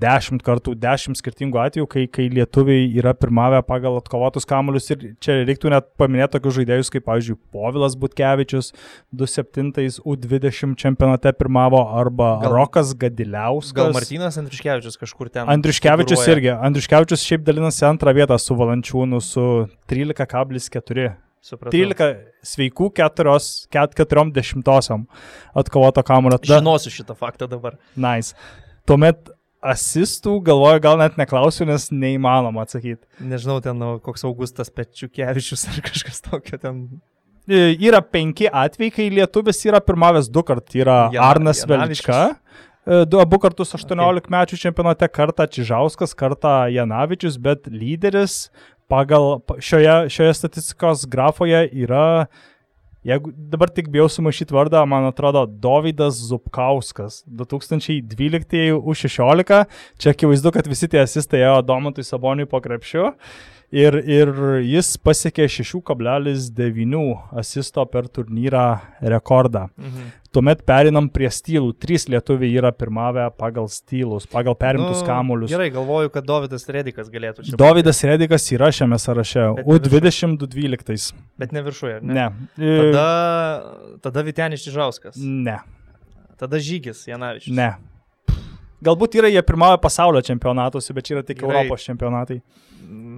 dešimt kartų, dešimt skirtingų atvejų, kai, kai lietuviai yra pirmavę pagal atkovotus kamuolius ir čia reiktų net paminėti tokius žaidėjus kaip, pavyzdžiui, Povilas Butkevičius 27 U20 čempionate pirmavo arba gal, Rokas Gadiliauskas. Gal Martinas Andriškevičius kažkur ten. Andriškevičius irgi. Andriškevičius šiaip dalinasi antrą vietą su Valančiūnu su 13,4 Supratau. 13 sveikų 40 atkovoto kamulio. Žinosiu šitą faktą dabar. Nice. Tuomet asistų, galvoju, gal net neklausiu, nes neįmanoma atsakyti. Nežinau, ten nu, koks Augustas Pečiukievičius ar kažkas tokio ten. E, yra penki atvejai, kai lietuvis yra pirmavęs du kart. Yra Jana, Arnas Velička, e, du abu kartus 18 okay. metų čempionate, kartą Čižauskas, kartą Janavičius, bet lyderis pagal šioje, šioje statistikos grafoje yra, jeigu dabar tik bijau sumaišyti vardą, man atrodo, Davidas Zupkauskas, 2012 U16, čia akivaizdu, kad visi tie asistai ėjo Domantui Saboniui po krepšiu. Ir, ir jis pasiekė 6,9 asisto per turnyrą rekordą. Mhm. Tuomet perinam prie stylų. Trys lietuviai yra pirmavę pagal stylus, pagal perimtus nu, kamuolius. Gerai, galvoju, kad Davidas Redikas galėtų čia. Davidas būti. Redikas yra šiame sąraše. U20-12. Bet ne viršuje, ne? Ne. Tada, tada Vitenis Čižauskas. Ne. Tada Žygis Janavičius. Ne. Galbūt yra jie pirmavo pasaulio čempionatuose, bet čia yra tik Gerai. Europos čempionatai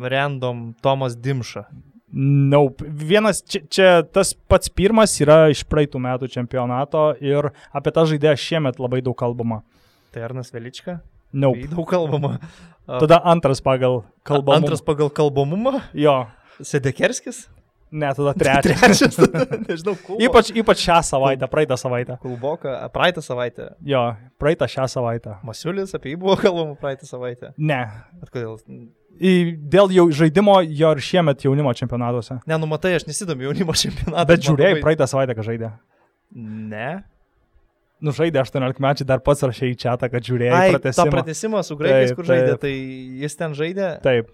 random Tomas Dimša. Nope. Vienas, čia, čia tas pats pirmas yra iš praeitų metų čempionato ir apie tą žaidėją šiemet labai daug kalbama. Tai Arnas Velička? Nope. Tai daug kalbama. Tada antras pagal kalbamumą. Antras pagal kalbamumą? Jo. Sedekerskis? Ne, tada trečias. trečias nežinau, kulboka. Ypač, ypač šią savaitę, praeitą savaitę. Kulboka, praeitą savaitę. Jo, praeitą šią savaitę. Masiulis, apie jį buvo kalbama praeitą savaitę. Ne. Bet kodėl? Dėl jau žaidimo jo ir šiemet jaunimo čempionatuose. Ne, numatai, aš nesidomiu jaunimo čempionatu. Bet žiūrėjai praeitą savaitę, ką žaidė. Ne. Nu, žaidė 18 mečiai, dar pats rašė į čia, kad žiūrėjai Ai, pratesimą. tą pratesimą su graikais, kur žaidė, tai jis ten žaidė. Taip.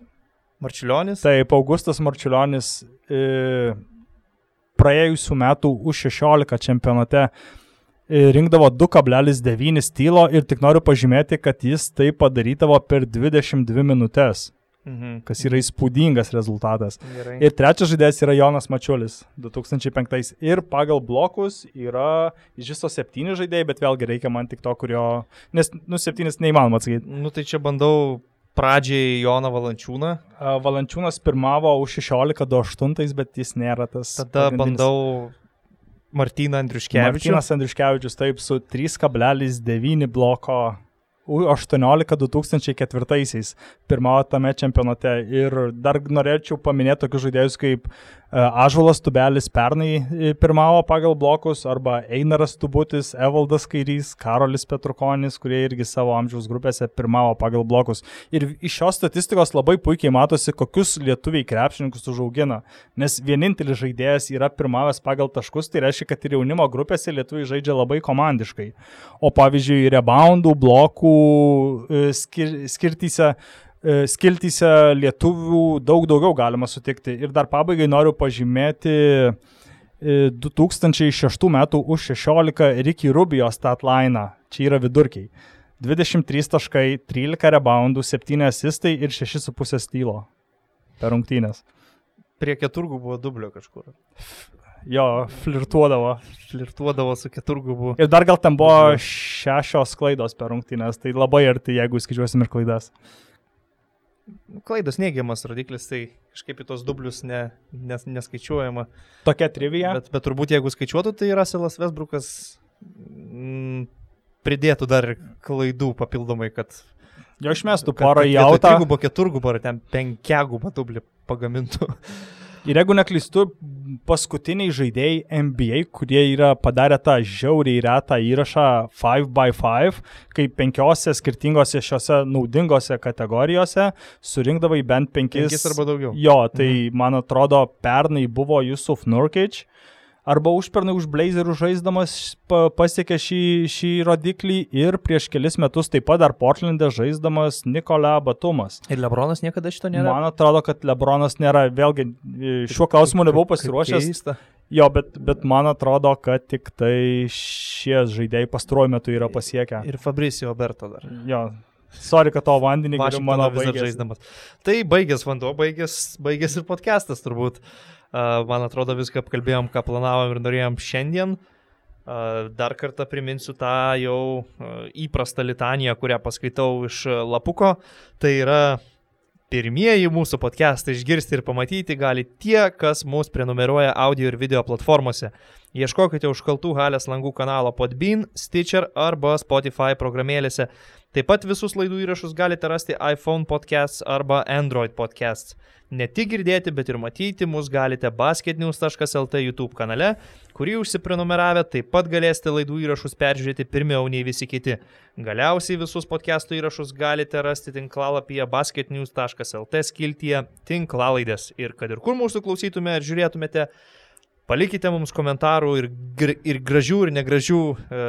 Marčiulionis. Taip, Augustas Marčiulionis e, praėjusių metų U16 čempionate e, rinkdavo 2,9 stylo ir tik noriu pažymėti, kad jis tai padarydavo per 22 minutės. Mhm. Kas yra įspūdingas rezultatas. Gerai. Ir trečias žaidėjas yra Jonas Mačiulis 2005. Ir pagal blokus yra iš viso septyni žaidėjai, bet vėlgi reikia man tik to, kurio... Nes, nu, septynis neįmanoma atsakyti. Nu, tai čia bandau pradžiai Joną Valančiūną. Valančiūnas pirmavo už 16 do 8, bet jis nėra tas. Tada bandau Martyną Andriuškevičių. Martynas Andriuškevičius taip su 3,9 bloko U18 2004-aisiais pirmavo tame čempionate. Ir dar norėčiau paminėti tokius žaidėjus kaip E, Ažulas Tubelis pernai e, pirmavo pagal blokus, arba Einaras Tubutis, Evaldas Kairys, Karolis Petrukonis, kurie irgi savo amžiaus grupėse pirmavo pagal blokus. Ir iš šios statistikos labai puikiai matosi, kokius lietuviai krepšininkus užaugina. Nes vienintelis žaidėjas yra pirmavęs pagal taškus, tai reiškia, kad ir jaunimo grupėse lietuviai žaidžia labai komandiškai. O pavyzdžiui, reboundų, blokų e, skir skirtyse E, skiltyse lietuvių daug daugiau galima sutikti. Ir dar pabaigai noriu pažymėti 2006 e, metų už 16 Ricky Rubio statline. Čia yra vidurkiai. 23 taškai, 13 reboundų, 7 asistai ir 6,5 stylo per rungtynės. Prie keturgų buvo dublio kažkur. Jo, flirtuodavo. Flirtuodavo su keturgubu. Ir dar gal ten buvo šešios klaidos per rungtynės, tai labai arti, jeigu skaičiuosim ir klaidas klaidos neigiamas rodiklis, tai kažkaip į tos dublius ne, nes, neskaičiuojama. Tokia trivija. Bet, bet turbūt jeigu skaičiuotų, tai Russellas Vesbrukas mm, pridėtų dar klaidų papildomai, kad... Jo išmestų porą į autą. Trigubą, keturgubą ar ten penkiagubą dublį pagamintų. Ir jeigu neklystu, paskutiniai žaidėjai NBA, kurie yra padarę tą žiauriai retą įrašą 5x5, kai penkiose skirtingose šiose naudingose kategorijose surinkdavai bent penkis. Penkis arba daugiau. Jo, tai mhm. man atrodo, pernai buvo Jusuf Nurkic, arba užpernai už Blazerių žaisdamas pasiekė šį, šį rodiklį ir prieš kelis metus taip pat dar Portlandė žaisdamas Nikola Batumas. Ir Lebronas niekada šito nėra? Man atrodo, kad Lebronas nėra, vėlgi šiuo klausimu nebuvau pasiruošęs. Keista. Jo, bet, bet man atrodo, kad tik tai šie žaidėjai pastaruoju metu yra pasiekę. Ir Fabricio Berto dar. Jo, sorry, kad to vandenį geriu mano vis dar žaisdamas. Tai baigęs vanduo, baigęs, baigęs ir podcastas turbūt. Man atrodo, viską apkalbėjom, ką planavom ir norėjom šiandien. Dar kartą priminsiu tą jau įprastą litaniją, kurią paskaitau iš lapuko. Tai yra pirmieji mūsų podcastą išgirsti ir pamatyti gali tie, kas mūsų prenumeruoja audio ir video platformose. Ieškokite užkaltų halės langų kanalo Podbean, Stitcher arba Spotify programėlėse. Taip pat visus laidų įrašus galite rasti iPhone podcasts arba Android podcasts. Ne tik girdėti, bet ir matyti mus galite basketnews.lt YouTube kanale, kurį užsiprenumeravę taip pat galėsite laidų įrašus peržiūrėti pirmiau nei visi kiti. Galiausiai visus podcastų įrašus galite rasti tinklalapyje basketnews.lt skiltyje tinklalaidės. Ir kad ir kur mūsų klausytume ar žiūrėtumėte, Palikite mums komentarų ir, ir gražių, ir negražių e,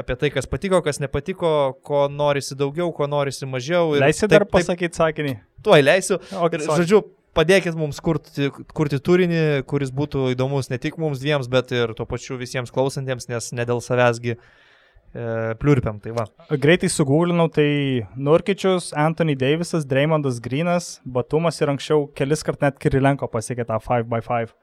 apie tai, kas patiko, kas nepatiko, ko norisi daugiau, ko norisi mažiau. Leisi dar pasakyti sakinį? Tuoj leisiu. Okay, ir, žodžiu, padėkit mums kurti, kurti turinį, kuris būtų įdomus ne tik mums dviems, bet ir tuo pačiu visiems klausantiems, nes ne dėl savęsgi e, pliurpiam. Tai va. Greitai sugūlinau, tai Nurkičius, Anthony Davisas, Dreymondas Grinas, Batumas ir anksčiau kelis kart net Kirilenko pasiekė tą 5x5.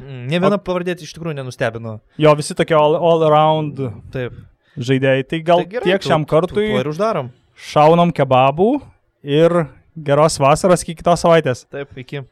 Ne viena pavardė iš tikrųjų nenustebino. Jo, visi tokie all, all around Taip. žaidėjai. Tai gal Tai gerai, tiek šiam tu- kartui. tu- tuo ir uždarom. Šaunam kebabų ir geros vasaros iki kitos savaitės. Taip, iki.